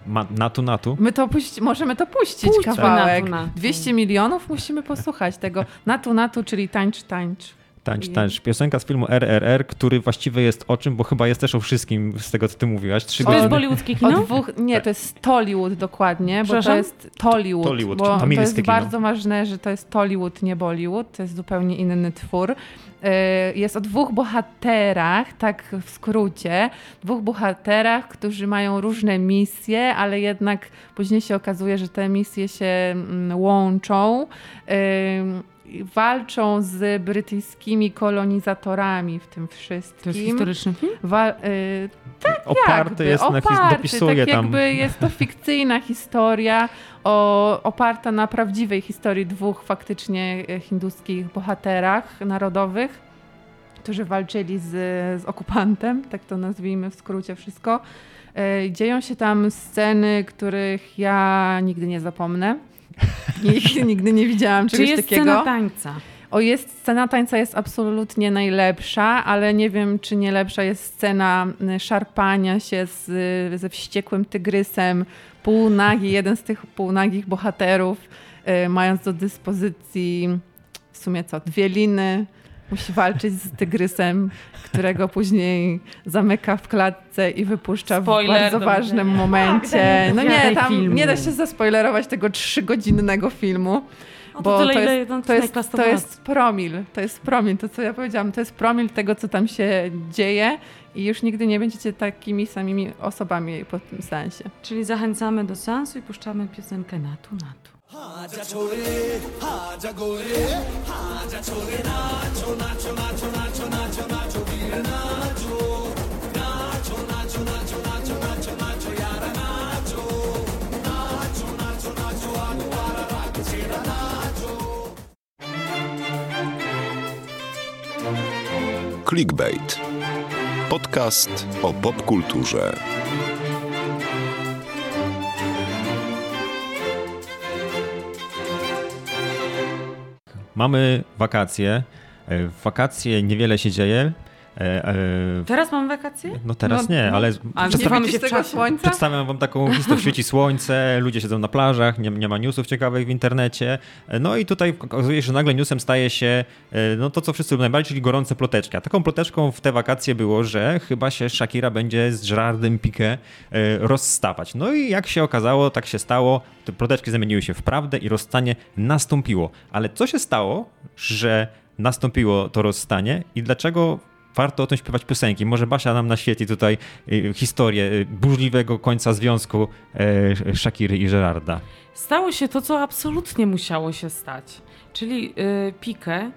Ma, natu, natu. My to puści, możemy to puścić Puść kawałek. Natu, natu. 200 milionów musimy posłuchać tego. Natu, natu, czyli tańcz, tańcz. Tańcz, tańcz. Piosenka z filmu RRR, który właściwie jest o czym, bo chyba jest też o wszystkim z tego, co ty mówiłaś. Trzy to jest bollywoodzkie kino? Dwóch, nie, to jest Tollywood dokładnie, bo to jest Tollywood. Tollywood bo to jest kino. bardzo ważne, że to jest Tollywood, nie Bollywood. To jest zupełnie inny twór. Y, jest o dwóch bohaterach, tak w skrócie, dwóch bohaterach, którzy mają różne misje, ale jednak później się okazuje, że te misje się mm, łączą y, walczą z brytyjskimi kolonizatorami w tym wszystkim. To jest historyczny film? Wa y, tak oparty jakby, jest oparty, na dopisuje tak tam. jakby jest to fikcyjna historia o, oparta na prawdziwej historii dwóch faktycznie e, hinduskich bohaterach narodowych, którzy walczyli z, z okupantem, tak to nazwijmy w skrócie wszystko. E, dzieją się tam sceny, których ja nigdy nie zapomnę. Ich *laughs* nigdy nie widziałam czegoś Czy jest takiego. Scena tańca? O, jest scena tańca jest absolutnie najlepsza, ale nie wiem, czy nie lepsza jest scena szarpania się z, ze wściekłym tygrysem, półnagi, jeden z tych półnagich bohaterów, y, mając do dyspozycji w sumie co, dwie liny, musi walczyć z tygrysem, którego później zamyka w klatce i wypuszcza Spoiler, w bardzo ważnym momencie. No nie, tam nie da się zaspoilerować tego trzygodzinnego filmu. Bo to, to, jest, to, jest, to jest promil, to jest promil, to co ja powiedziałam, to jest promil tego, co tam się dzieje i już nigdy nie będziecie takimi samymi osobami po tym sensie. Czyli zachęcamy do sensu i puszczamy piosenkę Natu Natu. Clickbait. Podcast o popkulturze. Mamy wakacje. E, w wakacje niewiele się dzieje. E, e, teraz mam wakacje? No teraz no, nie, no. ale A przedstawiam, się w słońca? przedstawiam wam taką historię, *laughs* świeci słońce, ludzie siedzą na plażach, nie, nie, ma newsów ciekawych w internecie. E, no i tutaj okazuje się, że nagle newsem staje się no to, co wszyscy lubią najbardziej, czyli gorące ploteczki. A taką ploteczką w te wakacje było, że chyba się Shakira będzie z Gerardem Piqué rozstawać. No i jak się okazało, tak się stało. Te ploteczki zamieniły się w prawdę i rozstanie nastąpiło. Ale co się stało, że nastąpiło to rozstanie i dlaczego warto o tym śpiewać piosenki. Może Basia nam naświetli tutaj y, historię y, burzliwego końca związku y, Shakiry i Gerarda. Stało się to, co absolutnie musiało się stać. Czyli Piqué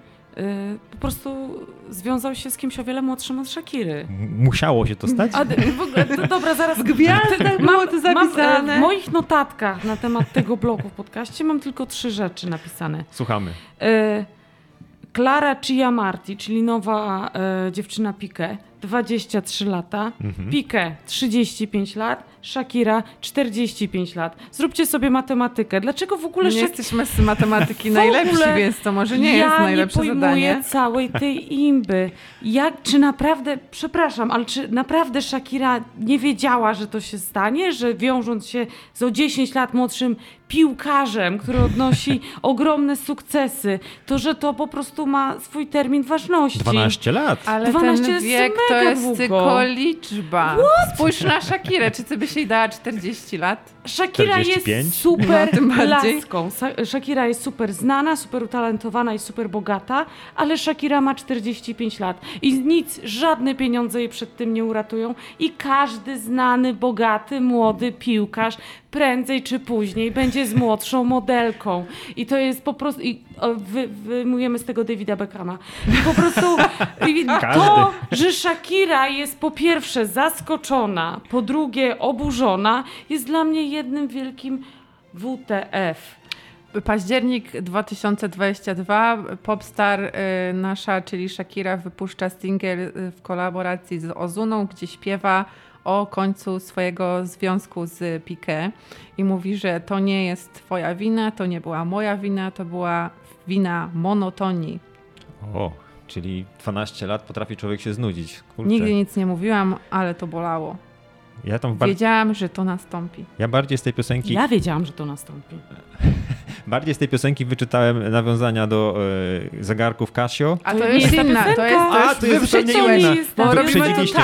po prostu związał się z kimś o wiele młodszym od Shakiry. Musiało się to stać? A, w ogóle, to, dobra, zaraz. W gwiazdach było to zapisane. Mam, w moich notatkach na temat tego bloku w podcaście mam tylko trzy rzeczy napisane. Słuchamy. Klara Ciamarti, czyli nowa e, dziewczyna Pique, 23 lata, mhm. Pique 35 lat, Shakira 45 lat. Zróbcie sobie matematykę. Dlaczego w ogóle... Nie Shak... jesteśmy z matematyki *laughs* najlepsi, więc to może nie ja jest najlepsze nie zadanie. Ja całej tej imby. Jak, czy naprawdę, przepraszam, ale czy naprawdę Shakira nie wiedziała, że to się stanie? Że wiążąc się z o 10 lat młodszym piłkarzem, który odnosi *laughs* ogromne sukcesy, to że to po prostu ma swój termin ważności. 12 lat. Ale 12 ten wiek to jest długo. tylko liczba. What? Spójrz na Shakirę, czy ty byś jej dała 40 lat? Shakira 45? jest super no, laską. Shakira jest super znana, super utalentowana i super bogata, ale Shakira ma 45 lat i nic, żadne pieniądze jej przed tym nie uratują i każdy znany, bogaty, młody piłkarz prędzej czy później będzie z młodszą modelką. I to jest po prostu. I wy, wyjmujemy z tego Davida Beckhama. I po prostu *laughs* to, że Shakira jest po pierwsze zaskoczona, po drugie oburzona, jest dla mnie jednym wielkim WTF. Październik 2022 popstar y, nasza, czyli Shakira, wypuszcza singiel y, w kolaboracji z Ozuną, gdzie śpiewa o końcu swojego związku z Piqué i mówi, że to nie jest twoja wina, to nie była moja wina, to była wina monotonii. O, czyli 12 lat potrafi człowiek się znudzić. Kurczę. Nigdy nic nie mówiłam, ale to bolało. Ja tam bar... Wiedziałam, że to nastąpi. Ja bardziej z tej piosenki. Ja wiedziałam, że to nastąpi. *laughs* Bardziej z tej piosenki wyczytałem nawiązania do e, zegarków Casio. A to jest inna, to jest A, to jest zupełnie inna. Bo wyprzedziliście.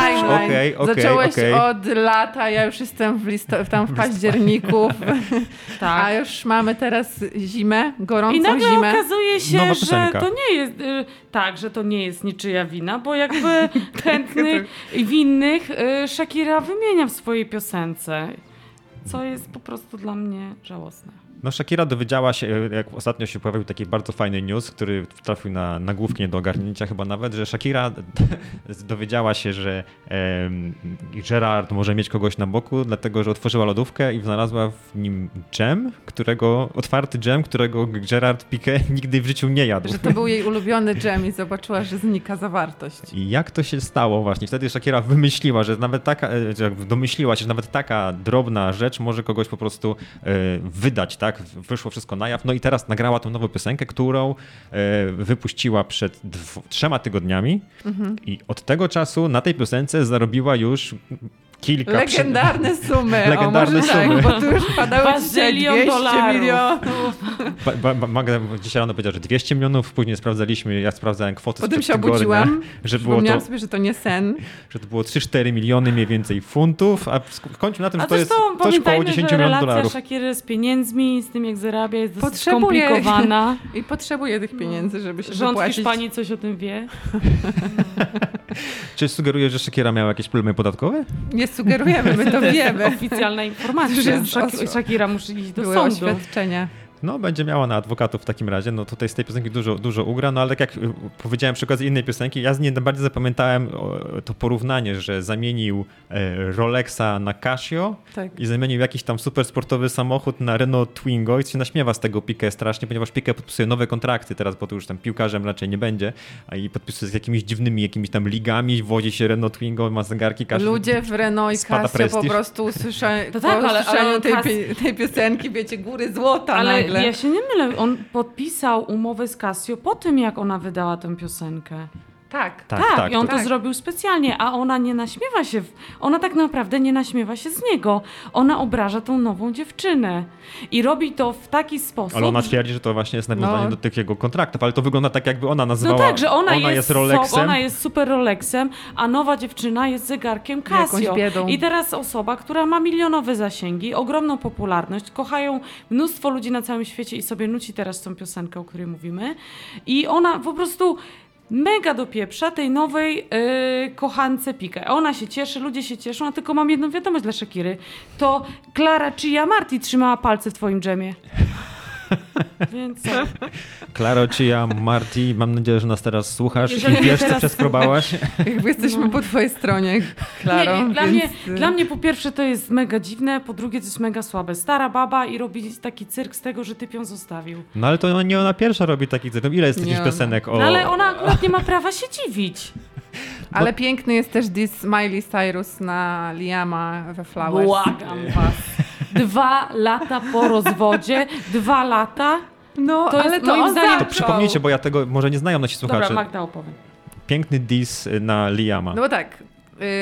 Okej, okej, Zacząłeś od lata, ja już jestem w listo, tam w październiku, *laughs* tak. a już mamy teraz zimę, gorącą I nagle zimę. okazuje się, że to nie jest y, tak, że to nie jest niczyja wina, bo jakby *laughs* chętnych i winnych y, Shakira wymienia w swojej piosence, co jest po prostu dla mnie żałosne. No Shakira dowiedziała się, jak ostatnio się pojawił taki bardzo fajny news, który trafił na nagłówki nie do ogarnięcia chyba nawet, że Shakira *laughs* dowiedziała się, że um, Gerard może mieć kogoś na boku, dlatego że otworzyła lodówkę i znalazła w nim dżem, którego, otwarty dżem, którego Gerard Piqué *laughs* nigdy w życiu nie jadł. Że to był jej ulubiony dżem i zobaczyła, że znika zawartość. I jak to się stało właśnie? Wtedy Shakira wymyśliła, że nawet taka, e, domyśliła się, że nawet taka drobna rzecz może kogoś po prostu e, wydać, tak? Tak, wyszło wszystko na jaw. No i teraz nagrała tą nową piosenkę, którą e, wypuściła przed trzema tygodniami mhm. i od tego czasu na tej piosence zarobiła już kilka... Legendarne przy... sumy. Legendarne o, tak, sumy. Tak, bo tu już padały 200 milionów. Ba, ba, Magda dzisiaj rano powiedziała, że 200 milionów, później sprawdzaliśmy, ja sprawdzałem kwotę Potem się tygodnia, obudziłam, że było to, sobie, że to nie sen. Że to było 3-4 miliony mniej więcej funtów, a skończył na tym, a że to jest coś koło 10 milionów dolarów. Shakiry z pieniędzmi, z tym jak zarabia jest dosyć potrzebuje, skomplikowana. *laughs* I potrzebuje tych pieniędzy, żeby się Rząd wypłacić. Hiszpanii coś o tym wie. *laughs* Czy sugerujesz, że Shakira miała jakieś problemy podatkowe? Nie sugerujemy, my to wiemy. Oficjalna informacja. Shakira musi iść do Były sądu. oświadczenia. No, będzie miała na adwokatów w takim razie. No tutaj z tej piosenki dużo, dużo ugra, no ale tak jak y, powiedziałem przy okazji innej piosenki, ja z niej bardziej zapamiętałem to porównanie, że zamienił e, Rolexa na Casio tak. i zamienił jakiś tam super sportowy samochód na Renault Twingo i się naśmiewa z tego Piqué strasznie, ponieważ Piqué podpisuje nowe kontrakty teraz, bo to już tam piłkarzem raczej nie będzie, a i podpisuje z jakimiś dziwnymi jakimiś tam ligami, wozi się Renault Twingo, ma zegarki Casio. Ludzie w Renault i Casio po prostu usłyszeli to tak, ale, ale tej, tej piosenki, wiecie, góry złota ale nagle. Ja się nie mylę, on podpisał umowę z Casio po tym, jak ona wydała tę piosenkę. Tak, tak, tak, tak. I on to tak. zrobił specjalnie, a ona nie naśmiewa się, w... ona tak naprawdę nie naśmiewa się z niego. Ona obraża tą nową dziewczynę. I robi to w taki sposób. Ale ona twierdzi, że to właśnie jest nawiązanie no. do tych jego kontraktów, ale to wygląda tak, jakby ona nazywała. No tak, że ona, ona jest, jest Rolexem. Ona jest super Rolexem, a nowa dziewczyna jest zegarkiem Casio. I teraz osoba, która ma milionowe zasięgi, ogromną popularność, kochają mnóstwo ludzi na całym świecie i sobie nuci teraz tą piosenkę, o której mówimy. I ona po prostu mega do pieprza tej nowej yy, kochance Pikę. Ona się cieszy, ludzie się cieszą, a tylko mam jedną wiadomość dla Shakiry. To Klara Chia Marti trzymała palce w twoim dżemie. *laughs* Więc Klaro, czy ja, Marti, mam nadzieję, że nas teraz słuchasz Jeżeli i wiesz, teraz... co przesprobałaś. Jakby jesteśmy no. po twojej stronie, Klaro. Nie, dla, więc... mnie, dla mnie po pierwsze to jest mega dziwne, po drugie to jest mega słabe. Stara baba i robi taki cyrk z tego, że typ ją zostawił. No ale to nie ona pierwsza robi taki cyrk. Ile jest takich piosenek o... No ale ona akurat nie ma prawa się dziwić. *laughs* Ale Bo... piękny jest też this Miley Cyrus na Liama we Flowers. Błagam was. Dwa lata po rozwodzie, dwa lata. No, to ale jest, to moim zdaniem... To przypomnijcie, bo ja tego może nie znają nasi słuchacze. Dobra, Magda opowiem. Piękny dis na Liama. No tak,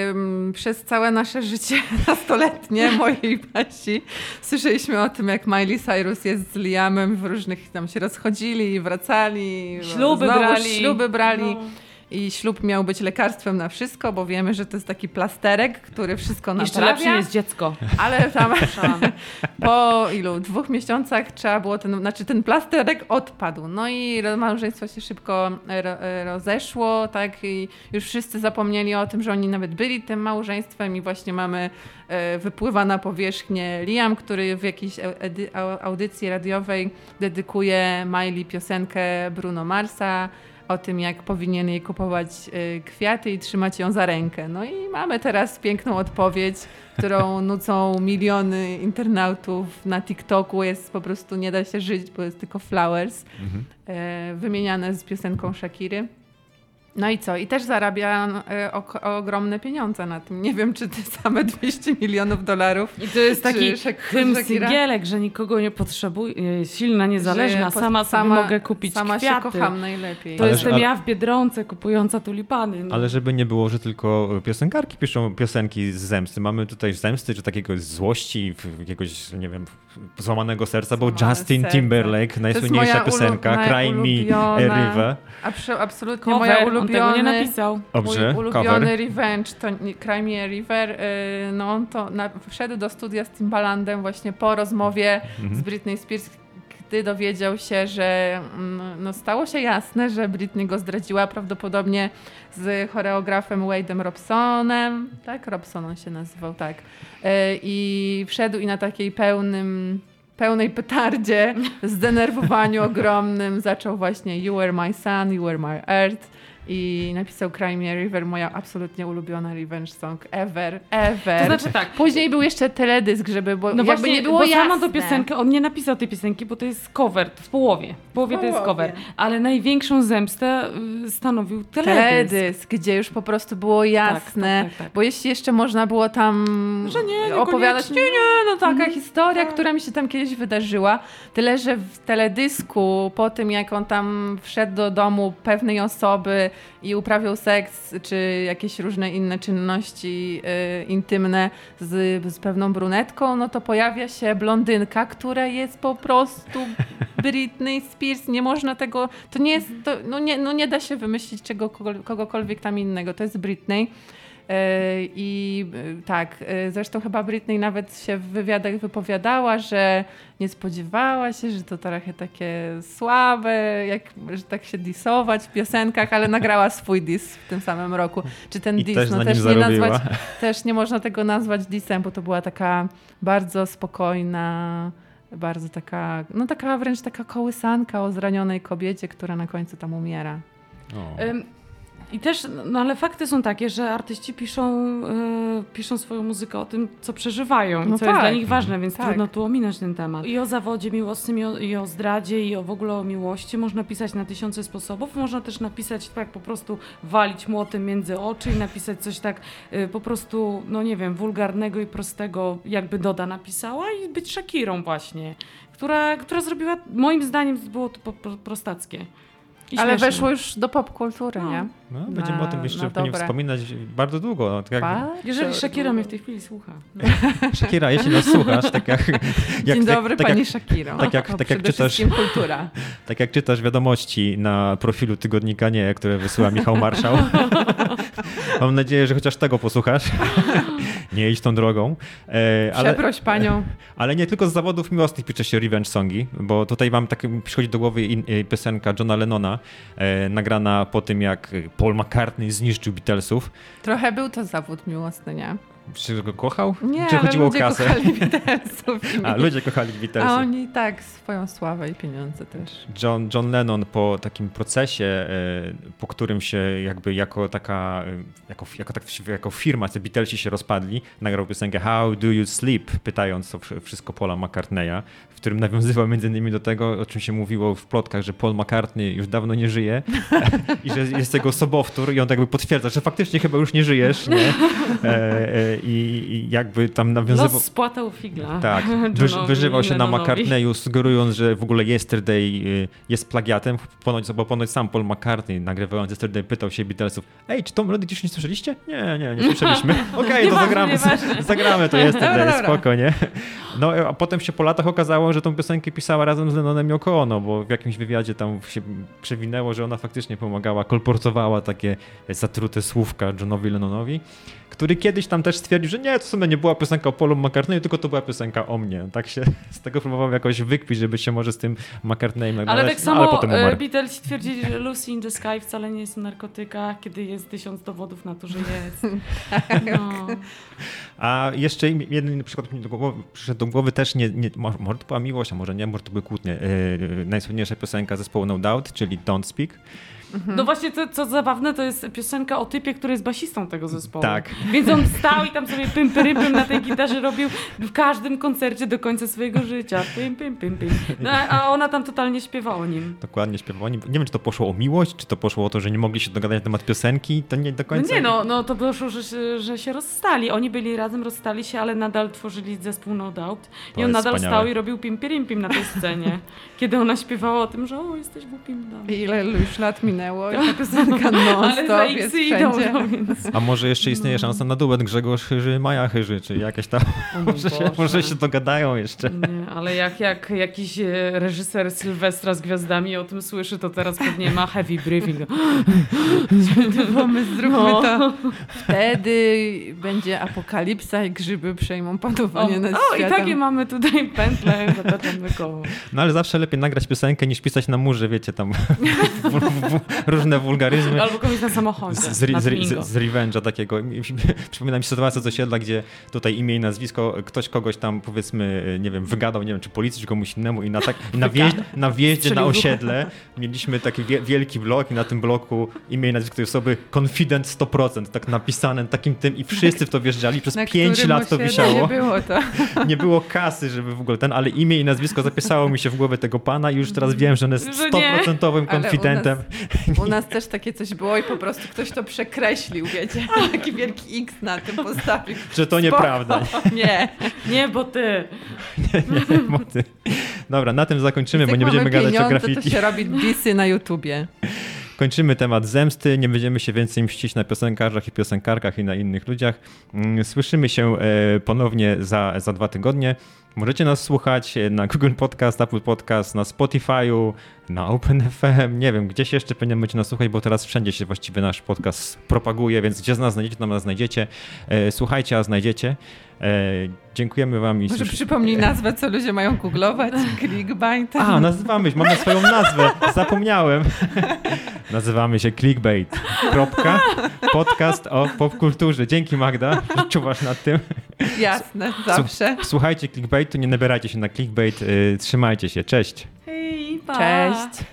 Ym, przez całe nasze życie *laughs* nastoletnie mojej Basi słyszeliśmy o tym, jak Miley Cyrus jest z Liamem w różnych, tam się rozchodzili, i wracali, śluby brali. Śluby brali. No i ślub miał być lekarstwem na wszystko, bo wiemy, że to jest taki plasterek, który wszystko naprawia. Jeszcze lepszy jest dziecko. Ale tam po ilu? Dwóch miesiącach trzeba było ten, znaczy ten plasterek odpadł. No i małżeństwo się szybko rozeszło, tak i już wszyscy zapomnieli o tym, że oni nawet byli tym małżeństwem i właśnie mamy e, wypływa na powierzchnię Liam, który w jakiejś audycji radiowej dedykuje Miley piosenkę Bruno Marsa o tym, jak powinien jej kupować y, kwiaty i trzymać ją za rękę. No i mamy teraz piękną odpowiedź, którą *laughs* nucą miliony internautów na TikToku. Jest po prostu nie da się żyć, bo jest tylko flowers. Mhm. E, wymieniane z piosenką Shakiry. No i co? I też zarabia e, ogromne pieniądze na tym. Nie wiem, czy te same 200 milionów dolarów. I to jest taki tym singielek, że nikogo nie potrzebuje, silna, niezależna, sama, sama mogę kupić sama kwiaty. Sama się kocham najlepiej. To Ależ, jestem ale... ja w Biedronce kupująca tulipany. No. Ale żeby nie było, że tylko piosenkarki piszą piosenki z zemsty. Mamy tutaj zemsty, czy takiego złości, jakiegoś, nie wiem, złamanego serca, bo Justin serce. Timberlake, najsłynniejsza piosenka, Cry Me a River. Absolutnie Cover. moja ulubiona ulubiony, on tego nie napisał. Dobrze, mój ulubiony cover. Revenge, to Cry Me a River, y, no on to na, wszedł do studia z Timbalandem właśnie po rozmowie mhm. z Britney Spears, gdy dowiedział się, że mm, no, stało się jasne, że Britney go zdradziła prawdopodobnie z choreografem Wade'em Robsonem, tak? Robson on się nazywał, tak. Y, I wszedł i na takiej pełnym pełnej petardzie, zdenerwowaniu *laughs* ogromnym zaczął właśnie You were my sun, you were my earth i napisał Cry Me River, moja absolutnie ulubiona revenge song ever, ever. To znaczy tak. Później był jeszcze teledysk, żeby, bo no jakby właśnie, nie było bo jasne. sama piosenki, on nie napisał tej piosenki, bo to jest cover, w połowie. W połowie, w to jest cover. Ale największą zemstę y, stanowił teledysk. Teledysk, gdzie już po prostu było tak, jasne, tak, tak, tak, bo jeśli jeszcze można było tam że nie, opowiadać, nie, nie, no taka mhm. historia, tak. która mi się tam kiedyś wydarzyła, tyle, że w teledysku, po tym jak on tam wszedł do domu pewnej osoby, i uprawiał seks, czy jakieś różne inne czynności y, intymne z, z pewną brunetką, no to pojawia się blondynka, która jest po prostu *laughs* Britney Spears. Nie można tego, to nie jest, to, no, nie, no nie da się wymyślić czego, kogokolwiek tam innego. To jest Britney. E, I e, tak, e, zresztą chyba Britney nawet się w wywiadach wypowiadała, że nie spodziewała się, że to trochę takie słabe, jak, że tak się disować w piosenkach, ale nagrała *laughs* swój dis w tym samym roku. Czy ten I dis, też no też nie nazwać, też nie można tego nazwać disem, bo to była taka bardzo spokojna, bardzo taka, no taka wręcz taka kołysanka o zranionej kobiecie, która na końcu tam umiera. I też, no ale fakty są takie, że artyści piszą, yy, piszą swoją muzykę o tym, co przeżywają no co tak. jest dla nich ważne, więc tak. trudno tu ominąć ten temat. I o zawodzie miłosnym, i o, i o, zdradzie, i o w ogóle o miłości można pisać na tysiące sposobów. Można też napisać tak po prostu walić młotem między oczy i napisać coś tak yy, po prostu, no nie wiem, wulgarnego i prostego, jakby Doda napisała i być Shakirą właśnie, która, która zrobiła, moim zdaniem było to po, po, prostackie. Ale weszło już do popkultury, no. nie? No, będziemy o tym jeszcze pewnie wspominać bardzo długo. No, tak jak... Jeżeli Shakira mnie w tej chwili słucha. *laughs* Shakira, jeśli nas słuchasz, tak jak... jak Dzień dobry, tak, pani jak, Shakiro. Tak jak, tak jak czytasz, kultura. *laughs* Tak jak czytasz wiadomości na profilu Tygodnika Nie, które wysyła Michał Marszał. *laughs* Mam nadzieję, że chociaż tego posłuchasz. nie idź tą drogą. E, ale, Przeproś panią. Ale nie tylko z zawodów miłosnych pisze się revenge songi, bo tutaj wam tak przychodzi do głowy in, in, piosenka Johna Lennona, e, nagrana po tym, jak Paul McCartney zniszczył Beatlesów. Trochę był to zawód miłosny, nie? Czy go kochał? Nie, Czy chodziło ludzie o kasę? kochali *laughs* Beatlesów. i A, ludzie kochali A Beatlesy. oni tak, swoją sławę i pieniądze też. John, John Lennon po takim procesie, e, po którym się jakby jako taka, e, jako, jako, tak, jako firma, te Beatlesi się rozpadli, nagrał piosenkę How Do You Sleep, pytając o wsz- wszystko Paula McCartneya, w którym nawiązywał między innymi do tego, o czym się mówiło w plotkach, że Paul McCartney już dawno nie żyje *laughs* i że jest jego sobowtór i on tak jakby potwierdza, że faktycznie chyba już nie żyjesz, nie? E, e, i, jakby tam nawiązywał... Los spłatał figla. Tak, *laughs* wyż, wyżywał się na. McCartneyu, sugerując, że w ogóle Yesterday y, jest plagiatem, ponoć, bo ponoć sam Paul McCartney nagrywając Yesterday pytał się Beatlesów, ej, czy tą melodię gdzieś nie słyszeliście? Nie, nie, nie słyszeliśmy. *laughs* Okej, to Nieważne, zagramy, nieważne. zagramy to Yesterday, Dobra, dobra. spoko, nie? No, a potem się po latach okazało, że tą piosenkę pisała razem z Lennonem Yoko Ono, bo w jakimś wywiadzie tam się przewinęło, że ona faktycznie pomagała, kolportowała takie zatrute słówka Johnowi Lennonowi który kiedyś tam też stwierdził, że nie, to w sumie nie była piosenka o Paulu McCartneyu, tylko to była piosenka o mnie. Tak się *laughs* z tego próbował jakoś wykpić, żeby się może z tym McCartneyem Ale tak no, samo ale potem e, twierdzili, że Lucy in the Sky wcale nie jest o narkotykach, kiedy jest tysiąc dowodów na to, że jest. *laughs* No. A jeszcze jeden przykład mi do głowy, przyszedł do głowy też, nie, nie, może, może to była miłość, a może nie, może to były kłótnie. Yy, najsłynniejsza piosenka zespołu No Doubt, czyli Don't Speak. No właśnie, to, co zabawne, to jest piosenka o typie, który jest basistą tego zespołu. Tak. Więc on stał i tam sobie pym, pym na tej gitarze robił w każdym koncercie do końca swojego życia. Pym, pym, pym, pym. No, a ona tam totalnie śpiewa o nim. Dokładnie śpiewał. Nie, nie wiem, czy to poszło o miłość, czy to poszło o to, że nie mogli się dogadać na temat piosenki, to nie do No końca... nie, no, no to doszło, że, się- że się rozstali. Oni byli razem, rozstali się, ale nadal tworzyli zespół No Doubt. To I on nadal wspaniałe. stał i robił pim, pim na tej scenie. *laughs* Kiedy ona śpiewała o tym, że o, jesteś głupim dam. Ile już lat minęło i ta piosenka *laughs* Ale za non-stop jest wszędzie. no więc... A może jeszcze istnieje szansa na duet Grzegorz Chyży, Maja Chyży, czy jakieś tam... O Może się, może się dogadają jeszcze. Nie, ale jak, jak jakiś e, reżyser Sylwestra z gwiazdami o tym słyszy, to teraz pewnie ma heavy briefing. Pomysł, *gasps* zróbmy No. to. Wtedy będzie apokalipsa i grzyby przejmą O, panowanie nad o i światem. takie mamy tutaj pętle, zataczamy koło. No ale zawsze lepiej nagrać piosenkę niż pisać na murze, wiecie, tam w, w, w, różne wulgaryzmy. *laughs* Albo komuś na samochodzie, Z, z, z, z, Revenge'a takiego. Mi- mi- *laughs* Przypomina mi się sytuacja z osiedla, gdzie tutaj imię i nazwisko, ktoś kogoś tam powiedzmy, nie wiem, wygadał, nie wiem, czy policji, czy komuś innemu i na, tak, i na, wjeźd, na wjeździe na osiedle mieliśmy taki wie, wielki blok i na tym bloku imię i nazwisko tej osoby confident 100%, tak napisane takim tym i wszyscy w to wjeżdżali, przez Na 5 którym lat to wisiało. Nie było to. *laughs* Nie było kasy, żeby w ogóle ten, ale imię i nazwisko zapisało mi się w głowie tego pana i już teraz wiem, że on jest Że nie. 100% Ale u konfidentem. U nas też takie coś było i po prostu ktoś to przekreślił, wiecie. *laughs* Taki wielki X na tym postawił. Że to nieprawda. *laughs* Nie. Nie, bo ty. *laughs* Bo ty- Dobra, na tym zakończymy, bo nie będziemy gadać o graffiti. to się robi disy na YouTubie. Kończymy temat zemsty, nie będziemy się więcej mścić na piosenkarzach i piosenkarkach i na innych ludziach. Mm, Słyszymy się e, ponownie za, za dwa tygodnie. Możecie nas słuchać na Google Podcast, Apple Podcast, na Spotify'u, na OpenFM, nie wiem, gdzieś jeszcze będziecie nas słuchać, bo teraz wszędzie się właściwie nasz podcast propaguje, więc gdzie z nas znajdziecie, tam nas znajdziecie. E, Słuchajcie, a znajdziecie. E, Dziękujemy wam i Może słyszy- przypomnij nazwę, co ludzie mają googlować. *laughs* Clickbait. A, nazywamy się, mamy swoją nazwę. Zapomniałem. *laughs* Nazywamy się Clickbait. Kropka. Podcast o popkulturze. Dzięki Magda, że czuwasz nad tym. Jasne, zawsze. Słuchajcie Clickbaitu, nie nabierajcie się na Clickbait. y, Trzymajcie się. Cześć. Hej, pa. Cześć.